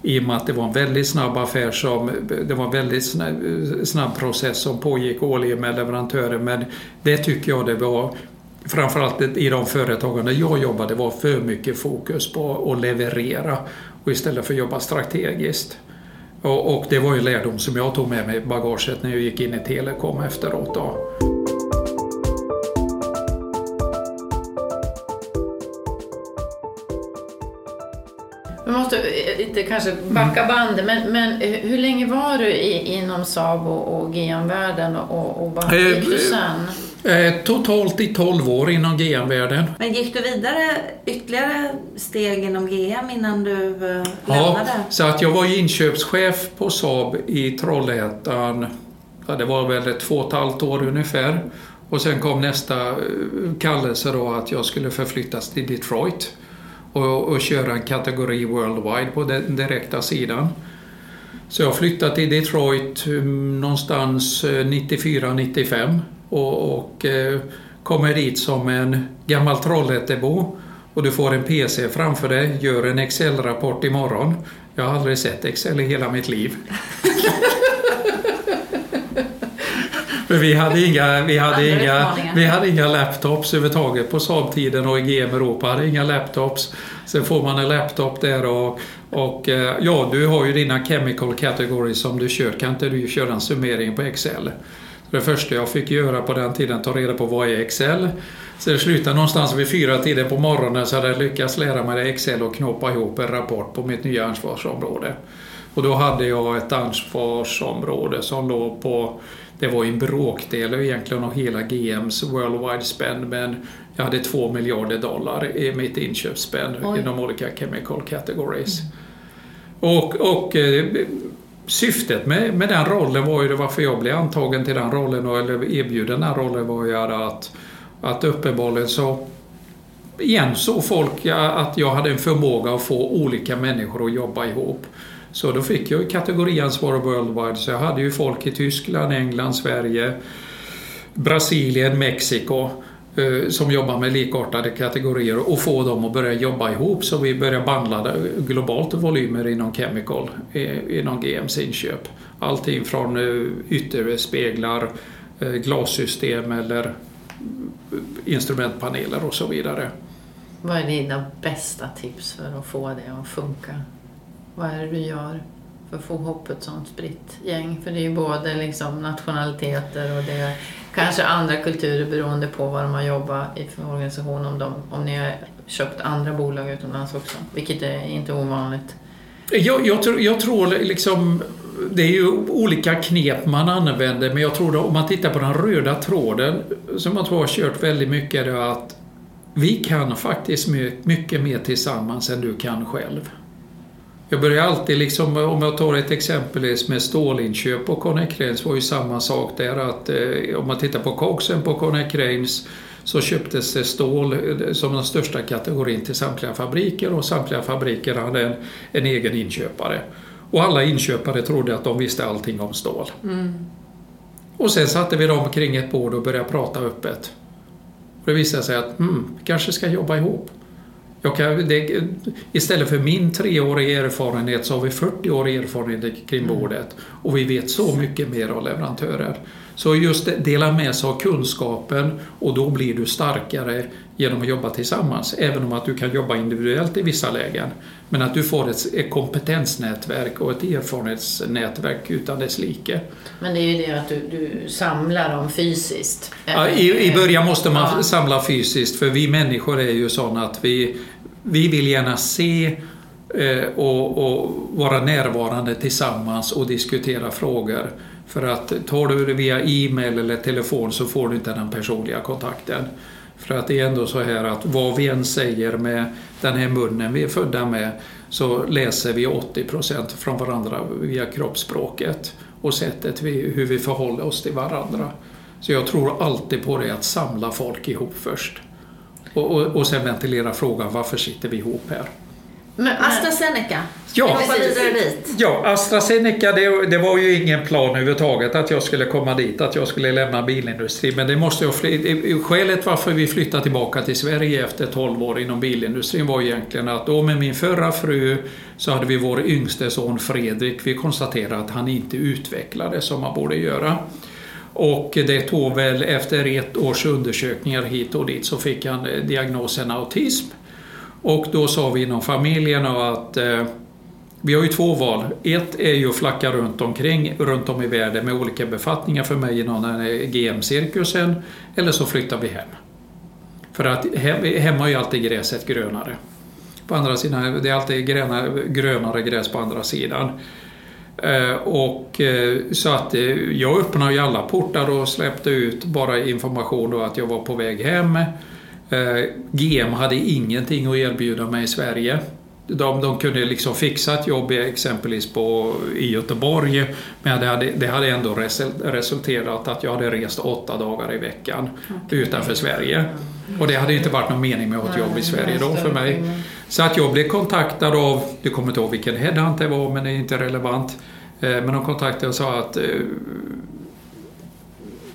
i och med att det var en väldigt snabb affär som, det var en väldigt snabb, snabb process som pågick årligen med leverantörer men det tycker jag det var framförallt i de företagen där jag jobbade var för mycket fokus på att leverera och istället för att jobba strategiskt. Och, och det var ju en lärdom som jag tog med mig i bagaget när jag gick in i telekom efteråt. Då. Inte kanske backa bandet, men, men hur länge var du i, inom Saab och, och GM-världen och, och vad gick du sen? Eh, totalt i 12 år inom GM-världen. Men gick du vidare ytterligare steg inom GM innan du eh, lämnade? Ja, så att jag var inköpschef på Saab i Trollhättan. Ja, det var väl två och ett halvt år ungefär. Och sen kom nästa eh, kallelse då att jag skulle förflyttas till Detroit och, och köra en kategori Worldwide på den direkta sidan. Så jag flyttade till Detroit mm, någonstans eh, 94-95 och, och eh, kommer dit som en gammal Trollhättebo och du får en PC framför dig, gör en Excel-rapport imorgon. Jag har aldrig sett Excel i hela mitt liv. För vi hade inga, vi hade inga, vi hade inga laptops överhuvudtaget på Saab-tiden och i GM Europa hade inga laptops. Sen får man en laptop där och, och eh, ja, du har ju dina chemical categories som du kör. Kan inte du köra en summering på Excel? Det första jag fick göra på den tiden, ta reda på vad är Excel. Så det slutade någonstans vid fyra tiden på morgonen så hade jag lyckats lära mig Excel och knåpa ihop en rapport på mitt nya ansvarsområde. Och då hade jag ett ansvarsområde som låg på, det var en bråkdel egentligen av hela GMs worldwide spend men jag hade två miljarder dollar i mitt inköpsspend inom olika chemical categories. Mm. Och, och eh, syftet med, med den rollen var ju varför jag blev antagen till den rollen eller erbjuden den rollen var ju att, att uppenbarligen så igen så folk att jag hade en förmåga att få olika människor att jobba ihop. Så då fick jag kategoriansvar worldwide så jag hade ju folk i Tyskland, England, Sverige, Brasilien, Mexiko eh, som jobbar med likartade kategorier och få dem att börja jobba ihop så vi börjar bandla globalt volymer inom Chemical, eh, inom GMs inköp. Allting från eh, ytterspeglar, glassystem eller instrumentpaneler och så vidare. Vad är dina bästa tips för att få det att funka? Vad är det du gör för att få ihop ett sånt spritt gäng? För det är ju både liksom nationaliteter och det är kanske andra kulturer beroende på vad de har jobbat i för organisation. Om, de, om ni har köpt andra bolag utomlands också, vilket är inte ovanligt. Jag, jag, tror, jag tror liksom det är ju olika knep man använder men jag tror då, om man tittar på den röda tråden som jag tror har kört väldigt mycket är att vi kan faktiskt mycket mer tillsammans än du kan själv. Jag börjar alltid, liksom, om jag tar ett exempel med stålinköp på Connect var ju samma sak där att eh, om man tittar på Cogsen på Connect så köptes det stål eh, som den största kategorin till samtliga fabriker och samtliga fabriker hade en, en egen inköpare. Och alla inköpare trodde att de visste allting om stål. Mm. Och sen satte vi dem kring ett bord och började prata öppet. Och det visade sig att mm, kanske ska jobba ihop. Kan, det, istället för min treåriga erfarenhet så har vi 40 år erfarenhet kring mm. bordet och vi vet så mycket mer av leverantörer. Så just dela med sig av kunskapen och då blir du starkare genom att jobba tillsammans. Även om att du kan jobba individuellt i vissa lägen. Men att du får ett kompetensnätverk och ett erfarenhetsnätverk utan dess like. Men det är ju det att du, du samlar dem fysiskt. Ja, i, I början måste man ja. samla fysiskt för vi människor är ju sådana att vi, vi vill gärna se eh, och, och, vara närvarande tillsammans och diskutera frågor. För att tar du det via e-mail eller telefon så får du inte den personliga kontakten. För att det är ändå så här att vad vi än säger med den här munnen vi är födda med så läser vi 80% från varandra via kroppsspråket och sättet vi, hur vi förhåller oss till varandra. Så jag tror alltid på det att samla folk ihop först. Och, och, och sen ventilera frågan varför sitter vi ihop här? Men AstraZeneca, ja, Ja, AstraZeneca det, det, var ju ingen plan överhuvudtaget att jag skulle komma dit, att jag skulle lämna bilindustrin. Men det måste jag, skälet varför vi flyttade tillbaka till Sverige efter 12 år inom bilindustrin var egentligen att då med min förra fru så hade vi vår yngste son Fredrik. Vi konstaterade att han inte utvecklades som han borde göra. Och det tog väl efter ett års undersökningar hit och dit så fick han eh, diagnosen autism. Och då sa vi inom familjen att eh, vi har ju två val. Ett är ju att flacka runt omkring, runt om i världen med olika befattningar för mig inom den GM-cirkusen. Eller så flyttar vi hem. För att hemma är ju alltid gräset grönare. På andra sidan, det är alltid grönare, grönare gräs på andra sidan. Eh, och, eh, så att eh, jag öppnade ju alla portar och släppte ut bara information då att jag var på väg hem. GM hade ingenting att erbjuda mig i Sverige. De, de kunde liksom fixa ett jobb exempelvis på, i Göteborg men det hade, det hade ändå resulterat att jag hade rest åtta dagar i veckan okay. utanför Sverige. Och det hade inte varit någon mening med att ha ett jobb i Sverige då för mig. Så att jag blev kontaktad av, du kommer inte ihåg vilken headhunt det var men det är inte relevant. Men de kontaktade och sa att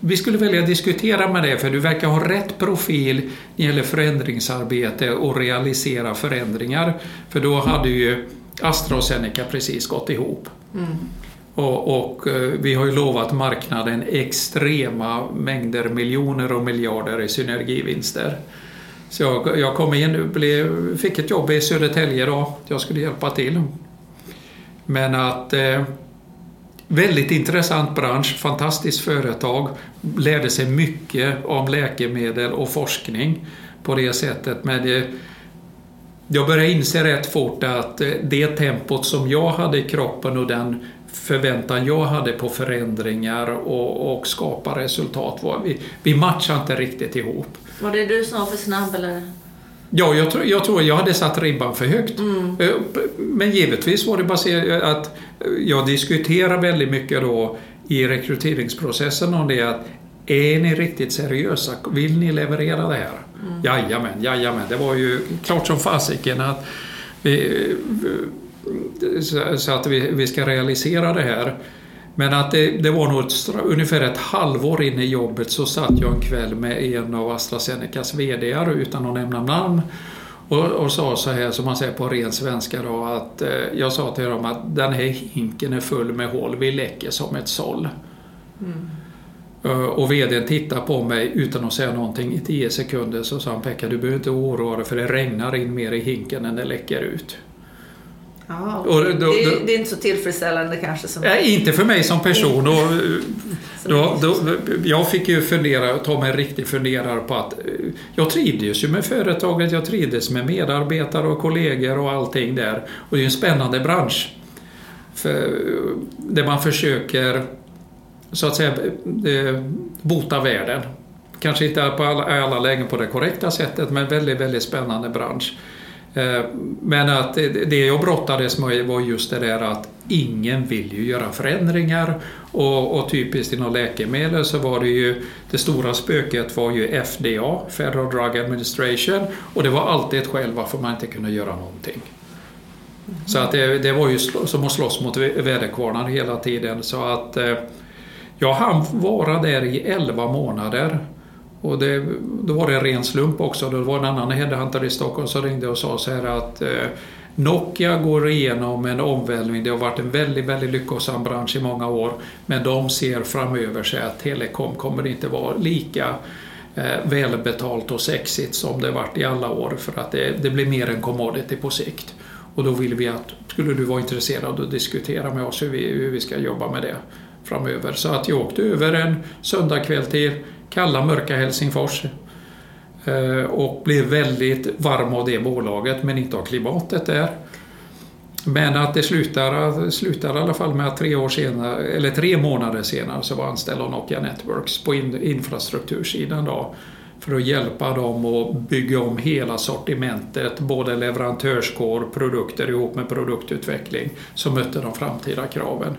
vi skulle vilja diskutera med dig för du verkar ha rätt profil när det gäller förändringsarbete och realisera förändringar. För då hade ju AstraZeneca precis gått ihop. Mm. Och, och, eh, vi har ju lovat marknaden extrema mängder miljoner och miljarder i synergivinster. Så jag, jag kom in, blev, fick ett jobb i Södertälje då, jag skulle hjälpa till. Men att eh, Väldigt intressant bransch, fantastiskt företag. Lärde sig mycket om läkemedel och forskning på det sättet. Men det, jag började inse rätt fort att eh, det tempot som jag hade i kroppen och den förväntan jag hade på förändringar och, och skapa resultat, var, vi, vi matchade inte riktigt ihop. Var det du som var för snabb eller? Ja, jag tror, jag tror jag hade satt ribban för högt. Mm. Eh, men givetvis var det baserat att jag diskuterar väldigt mycket då i rekryteringsprocessen om det att är ni riktigt seriösa? Vill ni leverera det här? Mm. Jajamän, jajamän. Det var ju klart som fasiken att vi, så att vi, vi ska realisera det här. Men att det, det var nog ett, ungefär ett halvår in i jobbet så satt jag en kväll med en av AstraZenecas VD utan att nämna namn och, och sa så här som man säger på ren svenska då att eh, jag sa till dem att den här hinken är full med hål, vi läcker som ett såll. Mm. Uh, och VDn tittade på mig utan att säga någonting i tio sekunder så sa han Pekka du behöver inte oroa dig för det regnar in mer i hinken än det läcker ut. Aha, och då, då, det, det, är inte så tillfredsställande kanske? Som... Nej, inte för mig som person. Och, då, då, jag fick ju fundera, ta mig en riktig funderare på att eh, jag trivdes ju med företaget, jag trivdes med medarbetare och kollegor och allting där. Och det är ju en spännande bransch. För, där man försöker så att säga eh, bota världen. Kanske inte på alla, alla lägen på det korrekta sättet men väldigt, väldigt spännande bransch. Eh, men att det jag brottades med var just det där att ingen vill ju göra förändringar och, och typiskt inom läkemedel så var det ju det stora spöket var ju FDA, Federal Drug Administration och det var alltid ett skäl varför man inte kunde göra någonting. Mm. Så att det, det, var ju som att slåss mot väderkvarnar hela tiden så att eh, jag hann vara där i 11 månader och det, då var det en ren slump också. Det var en annan headhunter i Stockholm som ringde och sa så här att eh, Nokia går igenom en omvälvning. Det har varit en väldigt, väldigt lyckosam bransch i många år. Men de ser framöver sig att telekom kommer inte vara lika eh, välbetalt och sexigt som det varit i alla år för att det, det blir mer en commodity på sikt. Och då vill vi att, skulle du vara intresserad att diskutera med oss hur vi, hur vi ska jobba med det framöver. Så att jag åkte över en söndagkväll till kalla mörka Helsingfors eh, och blev väldigt varm av det bolaget men inte av klimatet där. Men att det slutar, slutar i alla fall med att tre, år senare, eller tre månader senare så var jag anställd av Nokia Networks på infrastruktursidan då, för att hjälpa dem att bygga om hela sortimentet, både leverantörskår, produkter ihop med produktutveckling som mötte de framtida kraven.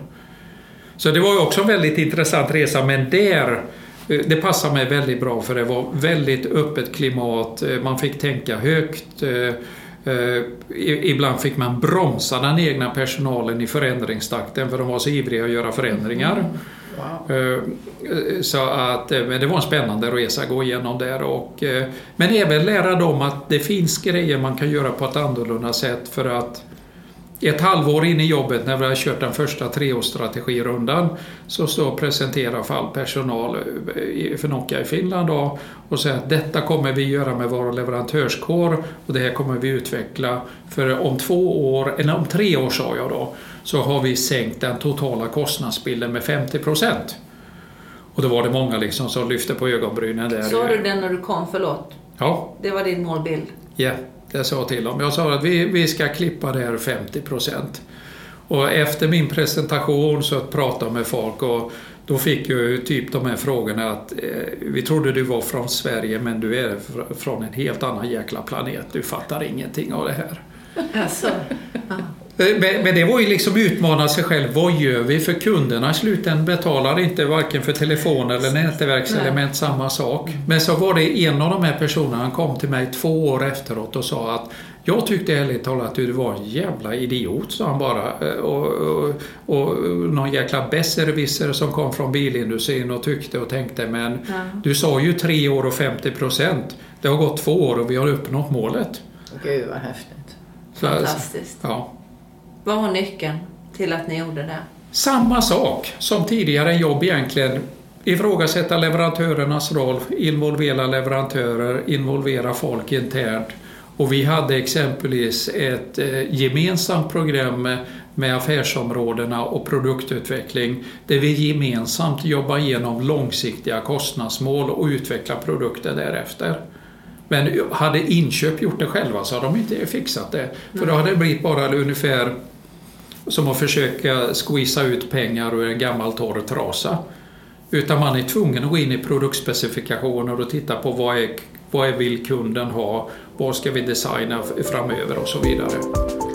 Så det var också en väldigt intressant resa men där det passade mig väldigt bra för det var väldigt öppet klimat, eh, man fick tänka högt. Eh, ibland fick man bromsa den egna personalen i förändringstakten för de var så ivriga att göra förändringar. Mm. Wow. Så att, men det var en spännande resa att gå igenom där. Och, men även lära dem att det finns grejer man kan göra på ett annorlunda sätt för att ett halvår in i jobbet när vi har kört den första treårsstrategirundan så står och presenterar för all personal eh, för Nokia i Finland då, och säger att detta kommer vi göra med vår leverantörskår och det här kommer vi utveckla för om två år, eller om tre år sa jag då, så har vi sänkt den totala kostnadsbilden med 50 procent. Och då var det många liksom som lyfte på ögonbrynen där. Sa du det när du kom, förlåt? Ja. Det var din målbild? Ja. Yeah. Jag sa till dem. Jag sa att vi, vi ska klippa det här 50 procent. Och efter min presentation så pratade jag med folk och då fick jag typ de här frågorna att eh, vi trodde du var från Sverige men du är från en helt annan jäkla planet. Du fattar ingenting av det här. Alltså. Eh, men, det var ju liksom utmana sig själv. Vad gör vi? För kunderna i slutändan betalar inte varken för telefon eller nätverkselement samma sak. Men så var det en av de här personerna, han kom till mig två år efteråt och sa att jag tyckte ärligt talat att du var en jävla idiot, sa han bara. Eh, och, och, och någon jäkla besserwisser som kom från bilindustrin och tyckte och tänkte men ja. du sa ju tre år och 50 procent. Det har gått två år och vi har uppnått målet. Gud vad häftigt. Fantastiskt. Ja. Vad var nyckeln till att ni gjorde det? Samma sak som tidigare jobb egentligen. Ifrågasätta leverantörernas roll, involvera leverantörer, involvera folk internt. Och vi hade exempelvis ett eh, gemensamt program med affärsområdena och produktutveckling där vi gemensamt jobbar igenom långsiktiga kostnadsmål och utveckla produkter därefter. Men hade inköp gjort det själva så hade de inte fixat det. För då hade det blivit bara ungefär som att försöka squeeza ut pengar ur en gammal torr trasa. Utan man är tvungen att gå in i produktspecifikationer och titta på vad, är, vad vill kunden ha, vad ska vi designa framöver och så vidare.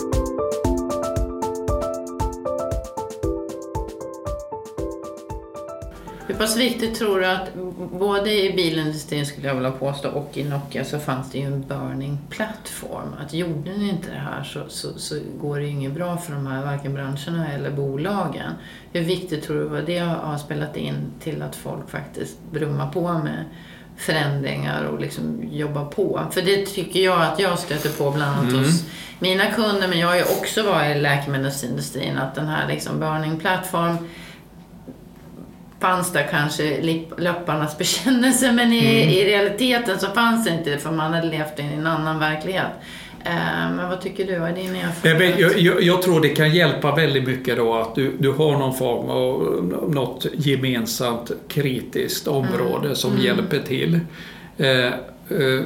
Pass viktigt tror du att både i bilindustrin skulle jag vilja påstå och i Nokia så fanns det ju en burning plattform. Att gjorde ni inte det här så, så, så går det ju inget bra för de här varken branscherna eller bolagen. Hur viktigt tror du vad det har spelat in till att folk faktiskt brummar på med förändringar och liksom jobbar på. För det tycker jag att jag stöter på bland annat mm. hos mina kunder, men jag har ju också varit i läkemedelsindustrin, att den här liksom burning plattform fanns där kanske läpparnas bekännelse men i, mm. i realiteten så fanns det inte det för man hade levt i en annan verklighet. Eh, men vad tycker du? Vad är din erfarenhet? Jag, jag, jag, tror det kan hjälpa väldigt mycket då att du, du har någon form av något gemensamt kritiskt område mm. som mm. hjälper till. Eh,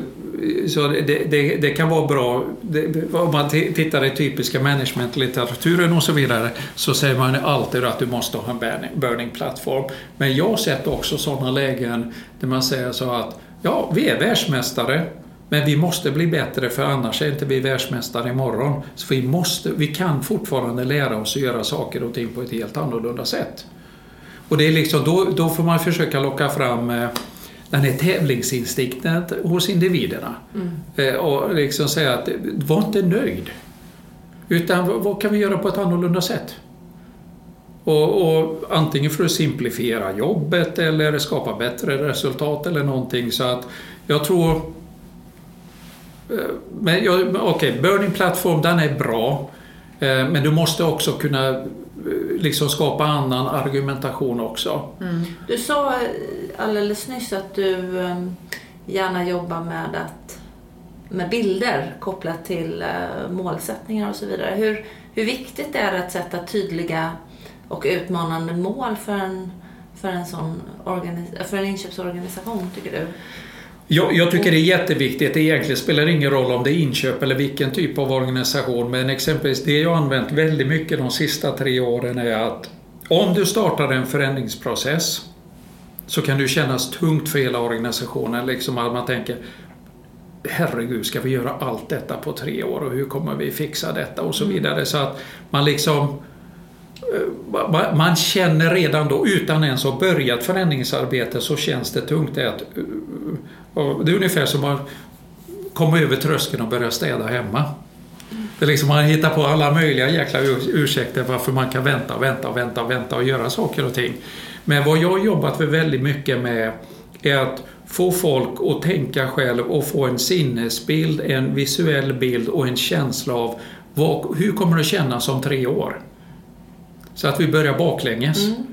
så det, det, det, kan vara bra. Det, om man tittar i typiska managementlitteraturen och så vidare så säger man alltid att du måste ha en burning, burning plattform. Men jag har sett också sådana lägen där man säger så att ja, vi är världsmästare men vi måste bli bättre för annars är inte vi världsmästare imorgon. Så vi, måste, vi kan fortfarande lära oss att göra saker och ting på ett helt annorlunda sätt. Och det är liksom, då, då får man försöka locka fram eh, den här tävlingsinstinkten hos individerna. Mm. Eh, och liksom säga att var inte nöjd. Utan vad kan vi göra på ett annorlunda sätt? Och, och, antingen för att simplifiera jobbet eller skapa bättre resultat eller någonting. Så att jag tror Eh, men okej, okay, Burning Platform den är bra. Eh, men du måste också kunna liksom skapa annan argumentation också. Mm. Du sa eh, alldeles nyss att du eh, gärna jobbar med, att, med bilder kopplat till eh, målsättningar och så vidare. Hur, hur viktigt är det att sätta tydliga och utmanande mål för en, för en, sån för en inköpsorganisation, tycker du? Jag, jag, tycker det är jätteviktigt. Det egentligen spelar ingen roll om det är inköp eller vilken typ av organisation. Men exempelvis det jag använt väldigt mycket de sista tre åren är att om du startar en förändringsprocess så kan det kännas tungt för hela organisationen. Liksom att man tänker Herregud, ska vi göra allt detta på tre år och hur kommer vi fixa detta och så mm. vidare. Så att man liksom Eh, man känner redan då, utan ens ha börjat förändringsarbete, så känns det tungt. Att, och det är ungefär som att komma över tröskeln och börja städa hemma. Det är liksom man hittar på alla möjliga jäkla ursäkter varför man kan vänta, vänta, vänta, vänta och göra saker och ting. Men vad jag har jobbat väldigt mycket med är att få folk att tänka själv och få en sinnesbild, en visuell bild och en känsla av vad, hur kommer det att kännas om tre år? Så att vi börjar baklänges. Mm.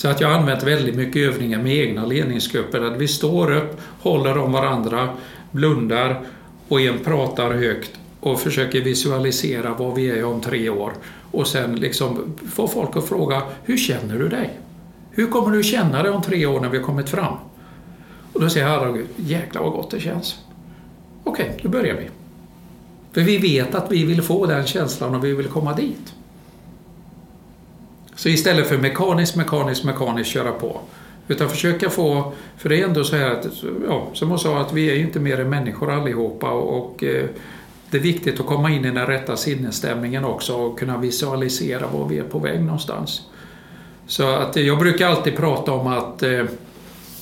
Så att jag har använt väldigt mycket övningar med egna ledningsgrupper där vi står upp, håller om varandra, blundar och en pratar högt och försöker visualisera vad vi är om tre år. Och sen liksom få folk att fråga, hur känner du dig? Hur kommer du känna dig om tre år när vi har kommit fram? Och då säger jag, herregud, jäklar vad gott det känns. Okej, okay, då börjar vi. För vi vet att vi vill få den känslan och vi vill komma dit. Så istället för mekaniskt, mekaniskt, mekaniskt köra på. Utan försöka få, för det är ändå så här att, ja, som hon sa, att vi är ju inte mer än människor allihopa och, eh, det är viktigt att komma in i den rätta sinnesstämningen också och kunna visualisera var vi är på väg någonstans. Så att jag brukar alltid prata om att eh,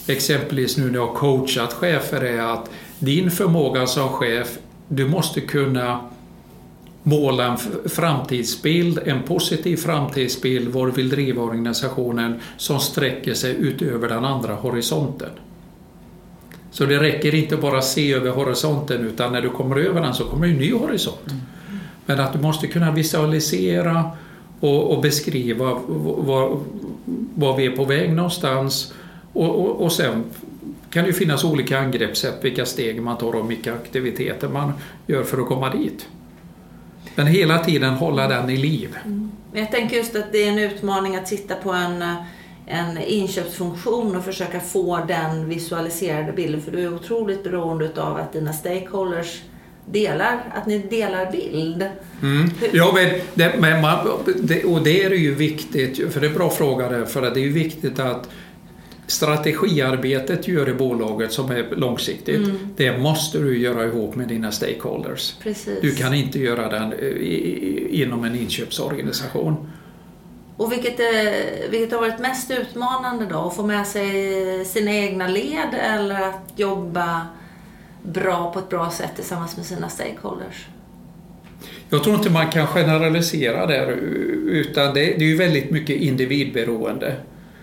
exempelvis nu när jag har coachat chefer är att din förmåga som chef, du måste kunna måla en framtidsbild, en positiv framtidsbild var vill driva organisationen som sträcker sig utöver den andra horisonten. Så det räcker inte bara att se över horisonten utan när du kommer över den så kommer en ny horisont. Mm. Men att du måste kunna visualisera och, och beskriva var, var vi är på väg någonstans och, och, och sen kan det finnas olika angreppssätt, vilka steg man tar och vilka aktiviteter man gör för att komma dit. Men hela tiden hålla den i liv. Mm. Jag tänker just att det är en utmaning att sitta på en, en inköpsfunktion och försöka få den visualiserade bilden. För du är otroligt beroende av att dina stakeholders delar, att ni delar bild. Mm. Ja, men, det, men man, det, och det är ju viktigt, för det är en bra fråga där, för det är ju viktigt att strategiarbetet du gör i bolaget som är långsiktigt, mm. det måste du göra ihop med dina stakeholders. Precis. Du kan inte göra den eh, inom en inköpsorganisation. Och vilket, är, vilket har varit mest utmanande då? Att få med sig sina egna led eller att jobba bra på ett bra sätt tillsammans med sina stakeholders? Jag tror inte man kan generalisera där utan det, det är ju väldigt mycket individberoende.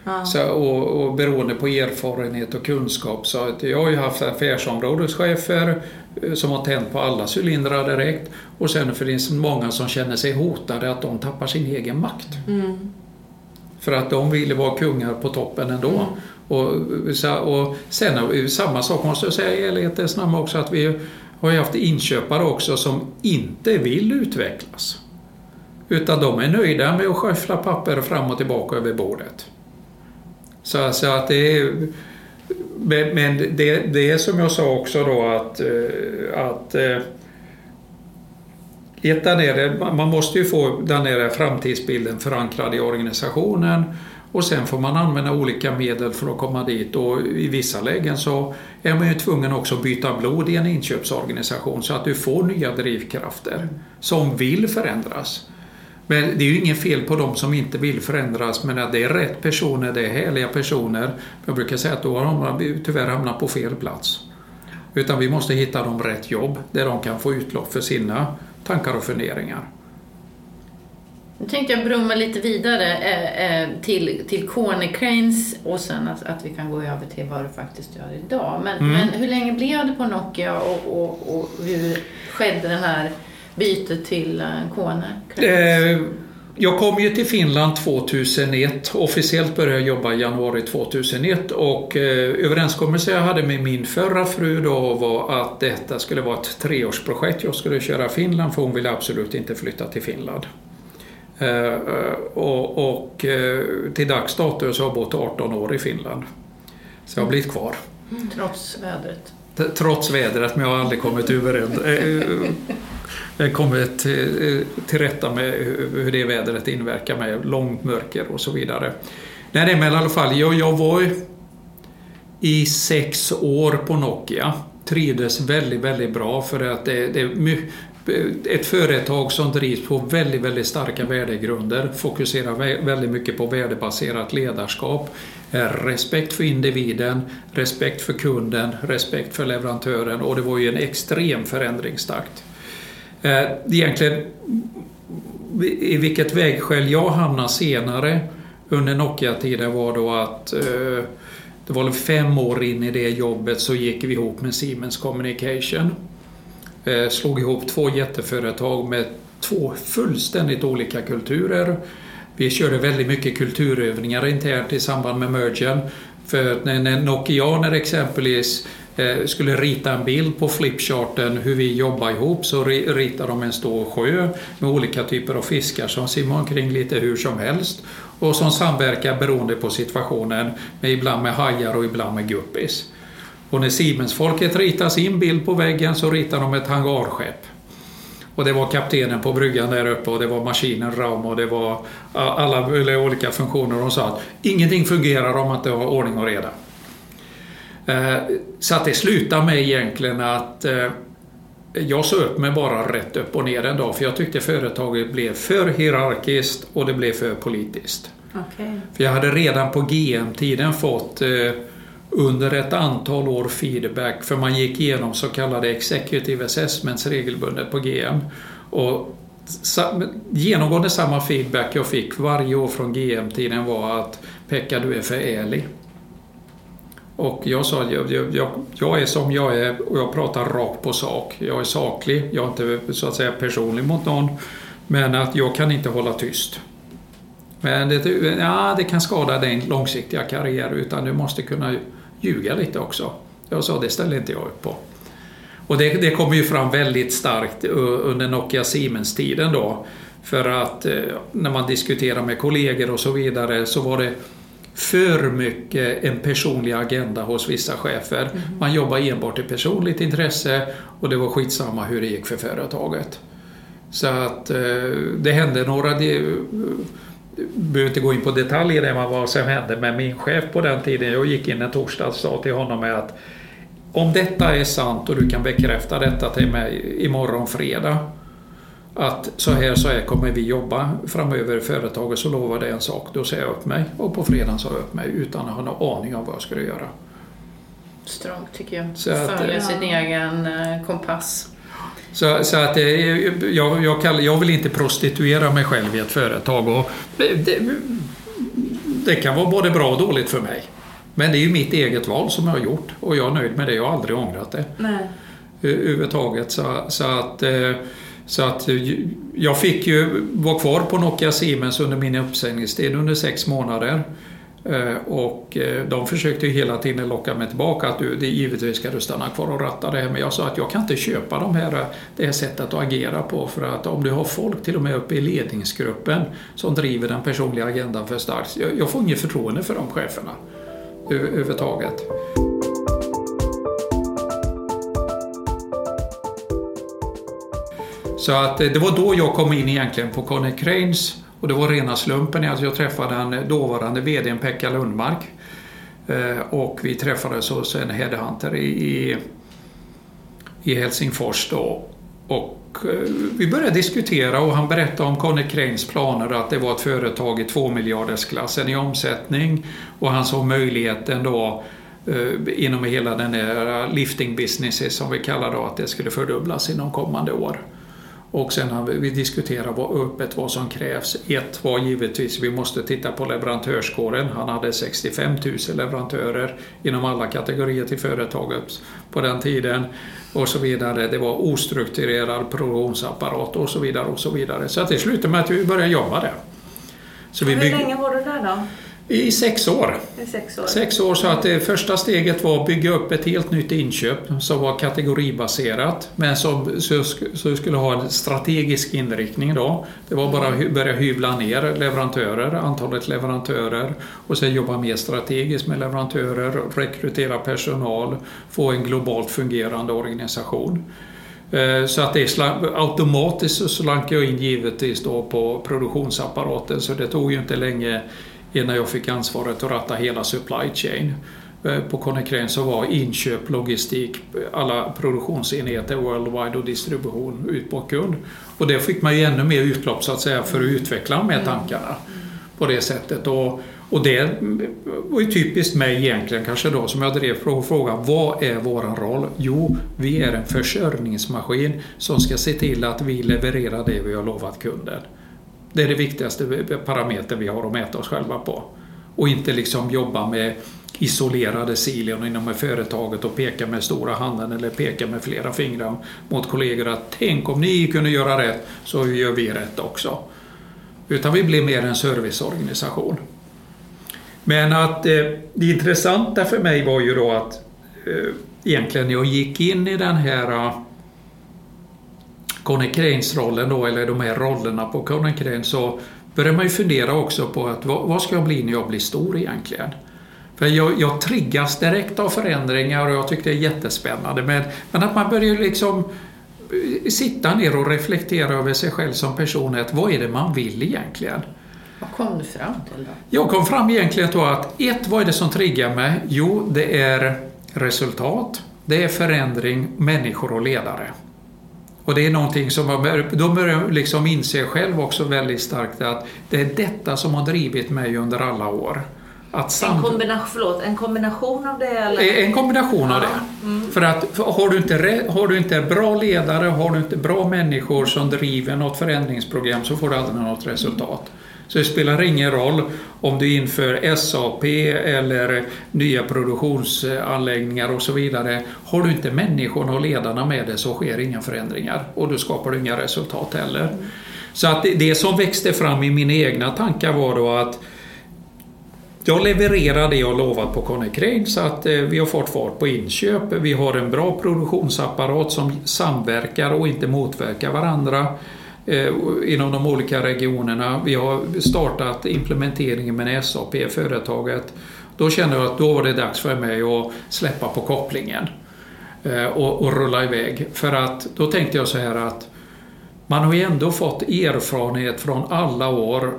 Ja. Så, och, och beroende på erfarenhet och kunskap. Så att jag har ju haft affärsområdeschefer eh, som har tänt på alla cylindrar direkt. Och sen finns det många som känner sig hotade att de tappar sin egen makt. Mm. För att de vill vara kungar på toppen ändå. Mm. Och, och sen samma sak måste jag säga i ärlighetens namn också att vi har ju haft inköpare också som inte vill utvecklas. Utan de är nöjda med att skyffla papper fram och tillbaka över bordet. Så, så att det är, men det, det är som jag sa också då att, eh, att eh, ett där nere, man måste ju få den nere framtidsbilden förankrad i organisationen och sen får man använda olika medel för att komma dit och i vissa lägen så är man ju tvungen också att byta blod i en inköpsorganisation så att du får nya drivkrafter som vill förändras. Men det är ju inget fel på de som inte vill förändras, men att det är rätt personer, det är härliga personer. Jag brukar säga att då har de tyvärr hamnat på fel plats. Utan vi måste hitta dem rätt jobb, där de kan få utlopp för sina tankar och funderingar. Nu tänkte jag brumma lite vidare eh, eh, till, till Cranes och sen att, att vi kan gå över till vad du faktiskt gör idag. Men, Mm. men hur länge blev det på Nokia och, och, och hur skedde det här bytet till eh, Kone? Eh, Jag kom ju till Finland 2001. Officiellt började jag jobba i januari 2001 och eh, överenskommelsen jag hade med min förra fru då var att detta skulle vara ett treårsprojekt. Jag skulle köra Finland för hon ville absolut inte flytta till Finland. Eh, och och eh, till dags dato så har jag bott 18 år i Finland. Så jag har blivit kvar. Trots vädret. T- Trots vädret, men jag har aldrig kommit överens. eh, Eh, kommit till, eh, till rätta med hur det vädret inverkar med långt mörker och så vidare. Nej, men i alla fall, jag, jag var i sex år på Nokia. Trivdes väldigt, väldigt bra för att det, det är ett företag som drivs på väldigt, väldigt starka värdegrunder, fokuserar väldigt mycket på värdebaserat ledarskap, respekt för individen, respekt för kunden, respekt för leverantören och det var ju en extrem förändringstakt. Eh, Egentligen i vilket vägskäl jag hamnade senare under Nokia-tiden var då att eh, det var väl fem år in i det jobbet så gick vi ihop med Siemens Communication. Eh, slog ihop två jätteföretag med två fullständigt olika kulturer. Vi körde väldigt mycket kulturövningar internt i samband med mergen. För när, när Nokianer exempelvis Eh, skulle rita en bild på flipcharten hur vi jobbar ihop så ritar de en stor sjö med olika typer av fiskar som simmar omkring lite hur som helst och som samverkar beroende på situationen, med ibland med hajar och ibland med guppis. Och när Siemensfolket ritar sin bild på väggen så ritar de ett hangarskepp. Och det var kaptenen på bryggan där uppe och det var maskinen Raum och det var alla olika funktioner. De sa att ingenting fungerar om man inte har ordning och reda. Eh, Så att det slutade med egentligen att eh, jag sa upp mig bara rätt upp och ner en dag för jag tyckte företaget blev för hierarkiskt och det blev för politiskt. Okej. För jag hade redan på GM-tiden fått eh, under ett antal år feedback för man gick igenom så kallade executive assessments regelbundet på GM. Och genomgående samma feedback jag fick varje år från GM-tiden var att Pekka du är för ärlig. Och jag sa att jag, jag, jag, är som jag är och jag pratar rakt på sak. Jag är saklig, jag är inte så att säga personlig mot någon. Men att jag kan inte hålla tyst. Men det, ja, det kan skada din långsiktiga karriär utan du måste kunna ljuga lite också. Jag sa det ställer inte jag upp på. Och det, det kom ju fram väldigt starkt under Nokia Siemens-tiden då. För att eh, när man diskuterar med kollegor och så vidare så var det för mycket en personlig agenda hos vissa chefer. Man jobbar enbart i personligt intresse och det var skitsamma hur det gick för företaget. Så att eh, det hände några... Det, behöver inte gå in på detaljer man vad som hände, men min chef på den tiden, jag gick in en torsdag och sa till honom att om detta är sant och du kan bekräfta detta till mig imorgon fredag att så här så här kommer vi jobba framöver i företaget så lovade jag en sak. Då säger jag upp mig och på fredagen sa jag upp mig utan att ha någon aning om vad jag skulle göra. Strångt tycker jag. Så att, Följa ja. sin egen eh, kompass. Så, så att eh, jag, jag, kallar, jag vill inte prostituera mig själv i ett företag. Och det, det, kan vara både bra och dåligt för mig. Men det är ju mitt eget val som jag har gjort och jag är nöjd med det. Jag har aldrig ångrat det Nej. överhuvudtaget. Så, så att, eh, så att eh, jag fick ju vara kvar på Nokia Siemens under min uppsägningstid under sex månader. Eh, och eh, de försökte hela tiden locka mig tillbaka att du, det, givetvis ska du stanna kvar och ratta det här. Men jag sa att jag kan inte köpa de här, det här sättet att agera på. För att om du har folk till och med uppe i ledningsgruppen som driver den personliga agendan för starkt. Jag, jag får inget förtroende för de cheferna överhuvudtaget. Så att eh, det var då jag kom in egentligen på Conny Cranes och det var rena slumpen att jag träffade den dåvarande VDn Pekka Lundmark. Eh, och vi träffades hos en headhunter i, i, Helsingfors då. Och eh, vi började diskutera och han berättade om Conny Cranes planer att det var ett företag i två miljardersklassen i omsättning och han såg möjligheten då inom hela den här lifting businesses som vi kallar då att det skulle fördubblas inom kommande år. Och sen har vi, vi diskuterat vad, öppet vad som krävs. Ett var givetvis vi måste titta på leverantörskåren. Han hade 65 000 leverantörer inom alla kategorier till företaget på den tiden. Och så vidare. Det var ostrukturerad produktionsapparat och så vidare. och så vidare. Så det slutade med att vi började jobba där. Så vi Hur länge var du där då? I sex år. I sex år. Sex år, så att det första steget var att bygga upp ett helt nytt inköp som var kategoribaserat men som så skulle ha en strategisk inriktning då. Det var bara att börja hyvla ner leverantörer, antalet leverantörer och sen jobba mer strategiskt med leverantörer, rekrytera personal, få en globalt fungerande organisation. Eh, så att det automatiskt så slank jag in givetvis då på produktionsapparaten så det tog ju inte länge innan jag fick ansvaret att ratta hela supply chain. Eh, på Konecranes så var inköp, logistik, alla produktionsenheter worldwide och distribution ut på kund. Och det fick man ju ännu mer utlopp så att säga för att utveckla de här mm. tankarna på det sättet. Och, och det var ju typiskt mig egentligen kanske då som jag drev frågan vad är våran roll? Jo, vi är en försörjningsmaskin som ska se till att vi levererar det vi har lovat kunden. Det är det viktigaste parametern vi har att mäta oss själva på. Och inte liksom jobba med isolerade silon inom företaget och peka med stora handen eller peka med flera fingrar mot kollegor att tänk om ni kunde göra rätt så gör vi rätt också. Utan vi blir mer en serviceorganisation. Men att eh, det intressanta för mig var ju då att eh, egentligen när jag gick in i den här Conny-Cranes-rollen då, eller de här rollerna på Conny-Crane, så börjar man ju fundera också på att vad, vad, ska jag bli när jag blir stor egentligen? För jag, jag triggas direkt av förändringar och jag tycker det är jättespännande. Men, men att man börjar liksom eh, sitta ner och reflektera över sig själv som person. Att vad är det man vill egentligen? Vad kom du fram till då? Jag kom fram egentligen till att ett, vad är det som triggar mig? Jo, det är resultat, det är förändring, människor och ledare. Och det är någonting som man då börjar liksom inse själv också väldigt starkt att det är detta som har drivit mig under alla år. Att en, kombination, förlåt, en kombination av det? Eller? En kombination av det. Mm. För att har du, inte, har du inte bra ledare, har du inte bra människor som driver något förändringsprogram så får du aldrig något resultat. Så det spelar ingen roll om du inför SAP eller nya produktionsanläggningar och så vidare. Har du inte människorna och ledarna med dig så sker inga förändringar och då skapar du inga resultat heller. Så att det som växte fram i mina egna tankar var då att jag levererar det jag lovat på Connecrane så att eh, vi har fått fart på inköp. Vi har en bra produktionsapparat som samverkar och inte motverkar varandra. Eh, inom de olika regionerna. Vi har startat implementeringen med SAP, företaget. Då kände jag att då var det dags för mig att släppa på kopplingen eh, och, och rulla iväg. För att då tänkte jag så här att man har ju ändå fått erfarenhet från alla år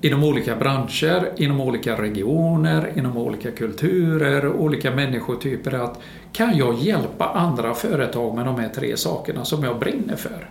inom olika branscher, inom olika regioner, inom olika kulturer, olika människotyper att kan jag hjälpa andra företag med de här tre sakerna som jag brinner för?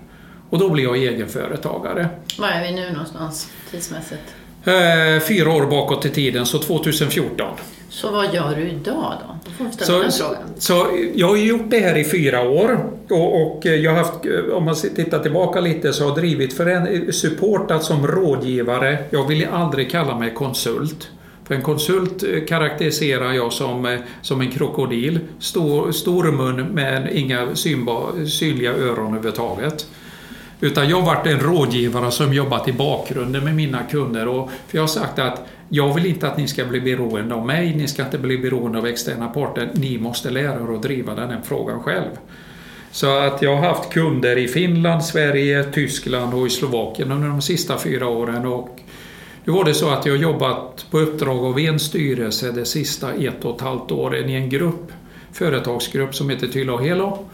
Och då blir jag egenföretagare. Var är vi nu någonstans tidsmässigt? Eh, fyra år bakåt i tiden, så 2014. Så vad gör du idag då? Då får så, den frågan. Så, jag har gjort det här i fyra år och, och jag har haft, om man tittar tillbaka lite, så har jag drivit för en, supportat som rådgivare. Jag vill aldrig kalla mig konsult. För en konsult eh, karaktäriserar jag som, eh, som en krokodil. Stor, stor mun men inga synba, synliga öron överhuvudtaget. Utan jag har varit en rådgivare som jobbat i bakgrunden med mina kunder. Och, för jag har sagt att jag vill inte att ni ska bli beroende av mig, ni ska inte bli beroende av externa parter. Ni måste lära er att driva den här frågan själv. Så att jag har haft kunder i Finland, Sverige, Tyskland och i Slovakien under de sista fyra åren. Och nu var det så att jag jobbat på uppdrag av en styrelse det sista ett och ett halvt åren i en grupp, företagsgrupp som heter Tylo Helo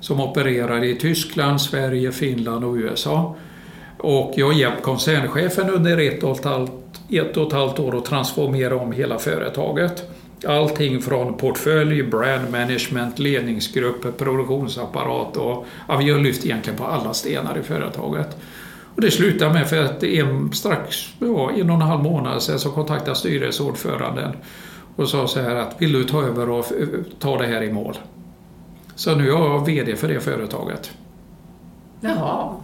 som opererar i Tyskland, Sverige, Finland och USA. Och jag har hjälpt koncernchefen under ett och ett halvt, ett och ett halvt år att transformera om hela företaget. Allting från portfölj, brand management, ledningsgrupp, produktionsapparat och ja, vi har lyft egentligen på alla stenar i företaget. Och det slutade med för att en, strax ja, en och en halv månad sedan så kontaktade styrelseordföranden och sa så här att vill du ta över och ta det här i mål? Så nu är jag VD för det företaget. Jaha.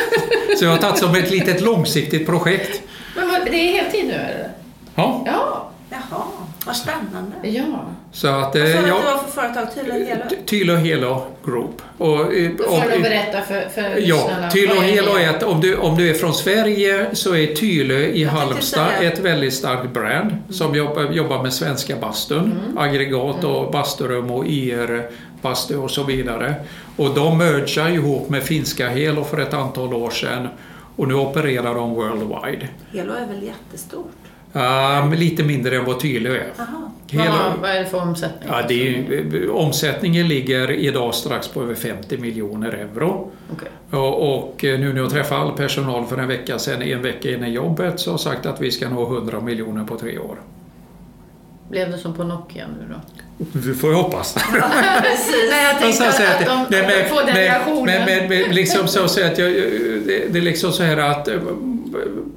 Så jag har tagit som ett litet långsiktigt projekt. Men vad, det är heltid nu eller? Ja, Ja. Jaha, vad spännande. Ja. så att... Vad eh, sa du att jag- det var för företag? Tydligen hela? Tylo Helo Group. Och, eh, Då om- får du berätta för, för Ja, vad är Helo är ett, om du, om du är från Sverige så är Tylö i Jag Halmstad ett väldigt starkt brand som jobbar, jobbar med svenska bastun, Mm. aggregat och basturum och IR bastu och så vidare. Och de mergar ihop med finska Helo för ett antal år sedan och nu opererar de worldwide. Helo är väl jättestort? Um, lite mindre än vad Tylö är. Jaha. Helo, Vad, vad är det för omsättning? ja, det är, omsättningen ligger idag strax på över 50 miljoner euro. Okej. Och, och nu när jag träffade all personal för en vecka sedan, en vecka in i jobbet, så har jag sagt att vi ska nå 100 miljoner på tre år. Blev det som på Nokia nu då? Du får ju hoppas. Precis. Nej, jag tänkte så att, att de, nej, får den reaktionen. Men, men, men liksom så att säga att jag, det, det är liksom så här att eh,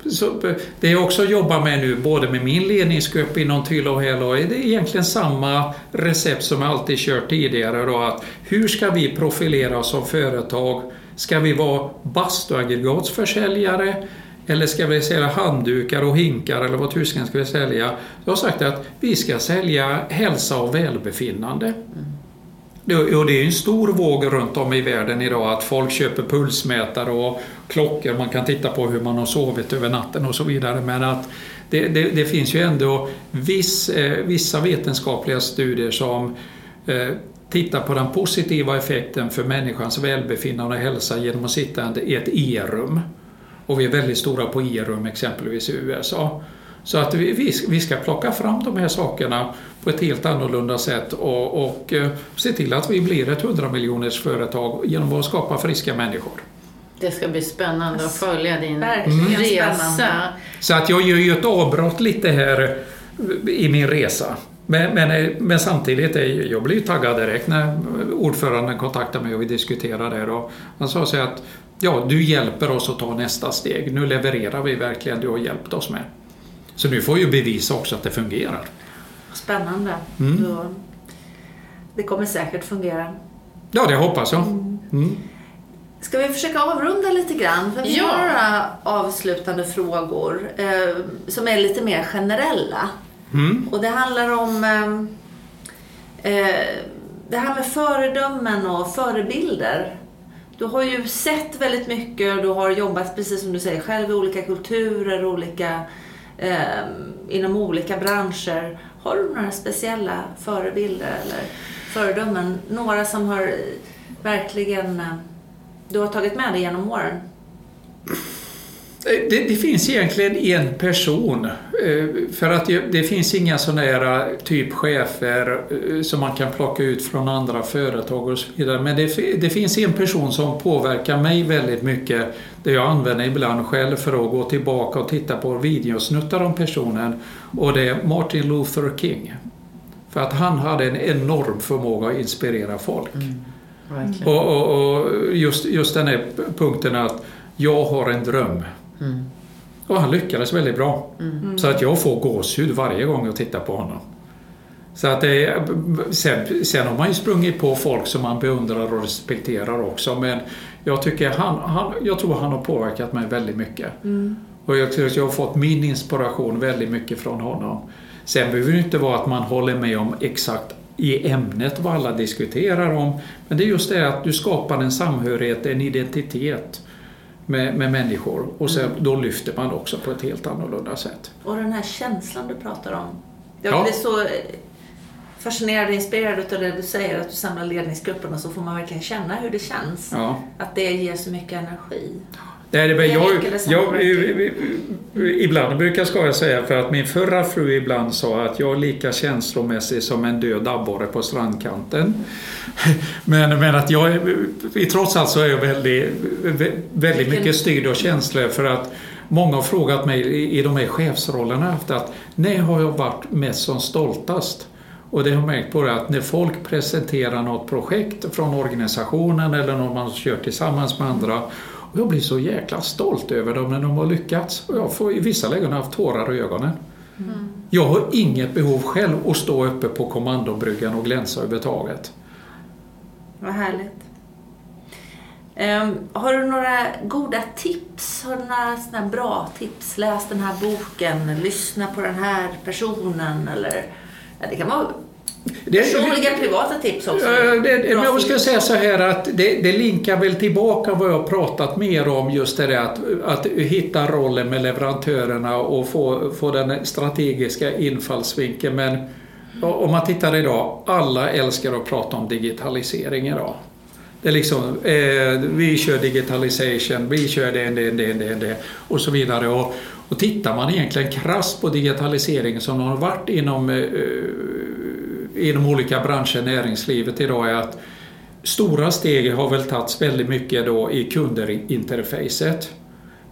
så, det jag också jobbar med nu, både med min ledningsgrupp inom Tylo och Helo, är det egentligen samma recept som jag alltid kört tidigare. Då, att hur ska vi profilera oss som företag? Ska vi vara bastuaggregatsförsäljare? Eller ska vi sälja handdukar och hinkar eller vad tusan ska vi sälja? Jag har sagt att vi ska sälja hälsa och välbefinnande. Det- Och det är en stor våg runt om i världen idag att folk köper pulsmätare och klockor. Man kan titta på hur man har sovit över natten och så vidare. Men att det, det, det finns ju ändå viss, eh, vissa vetenskapliga studier som eh, tittar på den positiva effekten för människans välbefinnande och hälsa genom att sitta i ett e-rum. Och vi är väldigt stora på IR-rum exempelvis i USA. Så att vi, vi, ska plocka fram de här sakerna på ett helt annorlunda sätt och, och eh, se till att vi blir ett 100 miljoners företag genom att skapa friska människor. Det ska bli spännande att följa din Verkligen resa. Så att jag gör ju ett avbrott lite här i min resa. Men, men, men samtidigt, är jag ju taggad direkt när ordföranden kontaktade mig och vi diskuterade det. Och han sa så att ja, du hjälper oss att ta nästa steg. Nu levererar vi verkligen, du har hjälpt oss med. Så nu får ju bevisa också att det fungerar. Spännande. Mm. Då, det kommer säkert fungera. Ja, det hoppas jag. Mm. Ska vi försöka avrunda lite grann? För vi Ja. har några avslutande frågor eh, som är lite mer generella. Mm. Och det handlar om eh, eh, det här med föredömen och förebilder. Du har ju sett väldigt mycket och du har jobbat, precis som du säger själv, i olika kulturer, olika, eh, inom olika branscher. Har du några speciella förebilder eller föredömen? Några som har verkligen eh, du har tagit med dig genom åren? Det, det finns egentligen en person. eh, För att det, finns inga sådana här typ chefer eh, som man kan plocka ut från andra företag och så vidare. Men det, det finns en person som påverkar mig väldigt mycket. Det jag använder ibland själv för att gå tillbaka och titta på videosnuttar om personen. Och det är Martin Luther King. För att han hade en enorm förmåga att inspirera folk. Verkligen. Och, och, och just, just den här punkten att jag har en dröm. Mm. Och han lyckades väldigt bra. Så att jag får gåshud varje gång jag tittar på honom. Så att det, sen, sen har man ju sprungit på folk som man beundrar och respekterar också. Men jag, tycker han, han, jag tror han har påverkat mig väldigt mycket. Och jag tror att jag har fått min inspiration väldigt mycket från honom. Sen behöver det inte vara att man håller med om exakt i ämnet vad alla diskuterar om. Men det är just det att du skapar en samhörighet, en identitet med, med människor. Och sen, då lyfter man också på ett helt annorlunda sätt. Och den här känslan du pratar om. Jag Ja. blir så eh, fascinerad och inspirerad av det du säger, att du samlar ledningsgruppen och så får man verkligen känna hur det känns. Ja. Att det ger så mycket energi. Är det, Det jag, jag, ibland brukar ska jag säga för att min förra fru ibland sa att jag är lika känslomässig som en död abborre på strandkanten. Men, men att jag trots allt så är jag väldigt, väldigt mycket styrd av känslor för att Många har frågat mig i, i de här chefsrollerna haft att när har jag varit mest som stoltast? Och det har jag märkt på det att när folk presenterar något projekt från organisationen eller något man kör tillsammans med andra och jag blir så jäkla stolt över dem när de har lyckats. Och jag får i vissa lägen haft tårar i ögonen. Jag har inget behov själv att stå uppe på kommandobryggan och glänsa över taget. Vad härligt. Ehm, har du några goda tips? Har du några såna bra tips? Läs den här boken, lyssna på den här personen eller ja, det kan vara Det- personliga privata tips också. Det, det, jag tips. säga så här att det, det linkar väl tillbaka vad jag har pratat mer om just det där att, att hitta rollen med leverantörerna och få, få den strategiska infallsvinkeln. Men om man tittar idag, alla älskar att prata om digitalisering idag. Det är liksom, eh, vi kör digitalisation, vi kör det, det, det, det, det och så vidare. Och, och tittar man egentligen krasst på digitaliseringen som har varit inom, eh, inom olika branscher, i näringslivet idag, är att stora steg har väl tagits väldigt mycket då i kundinterfacet.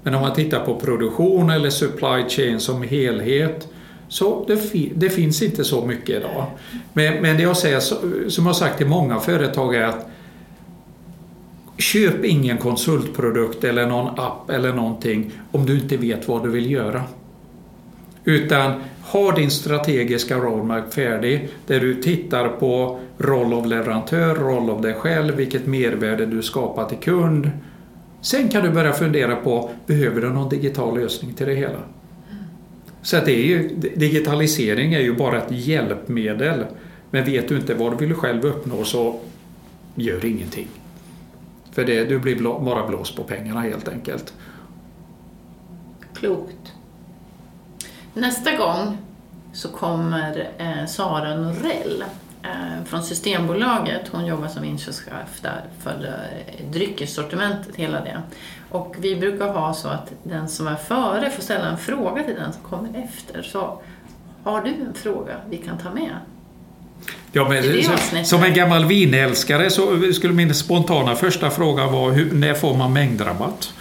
Men om man tittar på produktion eller supply chain som helhet så det, fi- det finns inte så mycket idag. Men, men det jag säger, som jag sagt till många företag är att Köp ingen konsultprodukt eller någon app eller någonting om du inte vet vad du vill göra. Utan ha din strategiska roadmap färdig där du tittar på roll av leverantör, roll av dig själv, vilket mervärde du skapar till kund. Sen kan du börja fundera på, behöver du någon digital lösning till det hela? Så att det är ju, digitalisering är ju bara ett hjälpmedel. Men vet du inte vad du vill själv uppnå så gör ingenting. För det, du blir bara blåst på pengarna helt enkelt. Klokt. Nästa gång så kommer eh, Sara Norell eh, från Systembolaget. Hon jobbar som inköpschef där för eh, dryckessortimentet, hela det. Och vi brukar ha så att den som är före får ställa en fråga till den som kommer efter. Så har du en fråga vi kan ta med? Ja, men, som, som en gammal vinälskare så skulle min spontana första fråga vara hur, när får man mängdrabatt?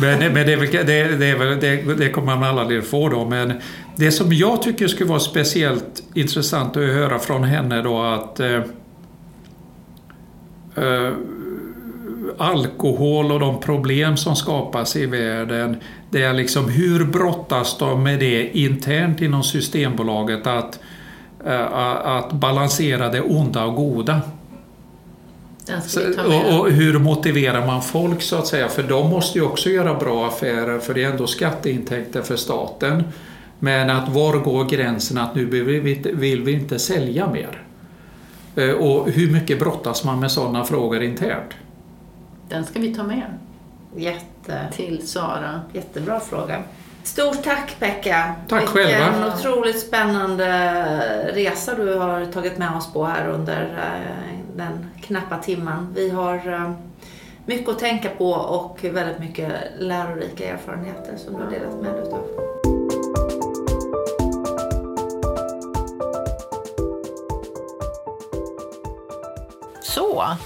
Men, men det, det, det, det, det kommer man aldrig få då. Men det som jag tycker skulle vara speciellt intressant att höra från henne då att eh, eh, alkohol och de problem som skapas i världen. Det är liksom hur brottas de med det internt inom Systembolaget att, eh, att balansera det onda och goda. Så, och, och hur motiverar man folk så att säga? För de måste ju också göra bra affärer för det är ändå skatteintäkter för staten. Men att var går gränsen att nu vill vi, inte- vill vi inte sälja mer? Eh, Och hur mycket brottas man med sådana frågor internt? Den ska vi ta med Jätte, till Sara. jättebra fråga. Stort tack Pekka! Tack Vilken själva. otroligt spännande resa du har tagit med oss på här under eh, den knappa timmen. Vi har eh, mycket att tänka på och väldigt mycket lärorika erfarenheter som du har delat med dig utav. Så,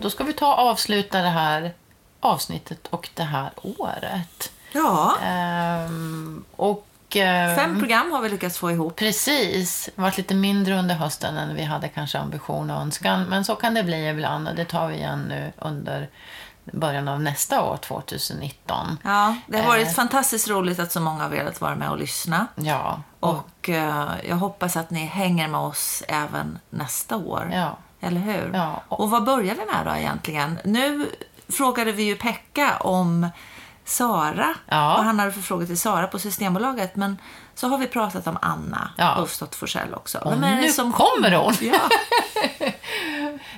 då ska vi ta och avsluta det här avsnittet och det här året. Ja, Ehm, och... ehm, fem program har vi lyckats få ihop. Precis. Det har varit lite mindre under hösten än vi hade kanske ambition och önskan. Men så kan det bli ibland och det tar vi igen nu under början av nästa år, 2019. Ja, det har varit Eh. fantastiskt roligt att så många har velat vara med och lyssna. Ja. Och, Och eh, jag hoppas att ni hänger med oss även nästa år. ja. Eller hur? Ja, och- Och vad börjar vi med då egentligen? Nu frågade vi ju Pekka om Sara. Ja. Vad han hade för frågor till Sara på Systembolaget. Men så har vi pratat om Anna Ja. Ulfsdotter Forsell också. Och nu kommer hon! Ja.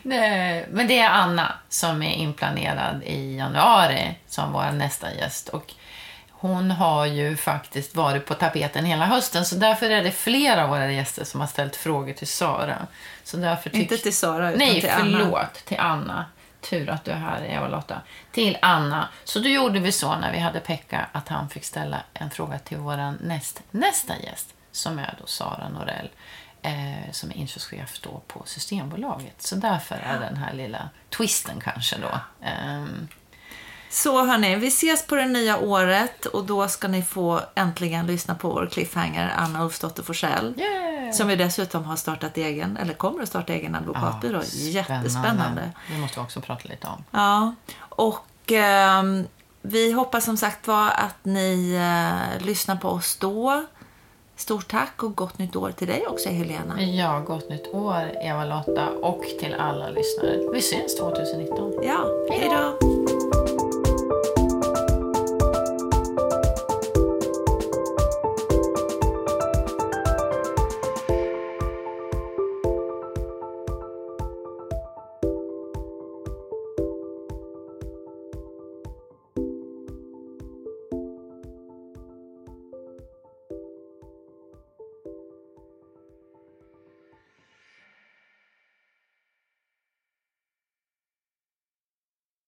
Nej, Men det är Anna som är inplanerad i januari som vår nästa gäst. Och hon har ju faktiskt varit på tapeten hela hösten så därför är det flera av våra gäster som har ställt frågor till Sara. Så därför tyck- Inte till Sara utan Nej, till Anna. förlåt. Till Anna. Tur att du är här, Eva-Lotta. Till Anna. Så då gjorde vi så när vi hade Pekka att han fick ställa en fråga till vår näst, nästa gäst som är då Sara Norell eh, som är inköpschef då på Systembolaget. Så därför är den här lilla twisten kanske då. Ehm, Så hörni, vi ses på det nya året och då ska ni få äntligen lyssna på vår cliffhanger Anna Ulfsdotter Forsell. yeah. Som vi dessutom har startat egen, eller kommer att starta egen advokatbyrå. Jättespännande. Det måste vi också prata lite om. Ja, och ehm, vi hoppas som sagt var att ni eh, lyssnar på oss då. Stort tack och gott nytt år till dig också Helena. Ja, gott nytt år Eva-Lotta och till alla lyssnare. Vi syns 2019. Ja, hej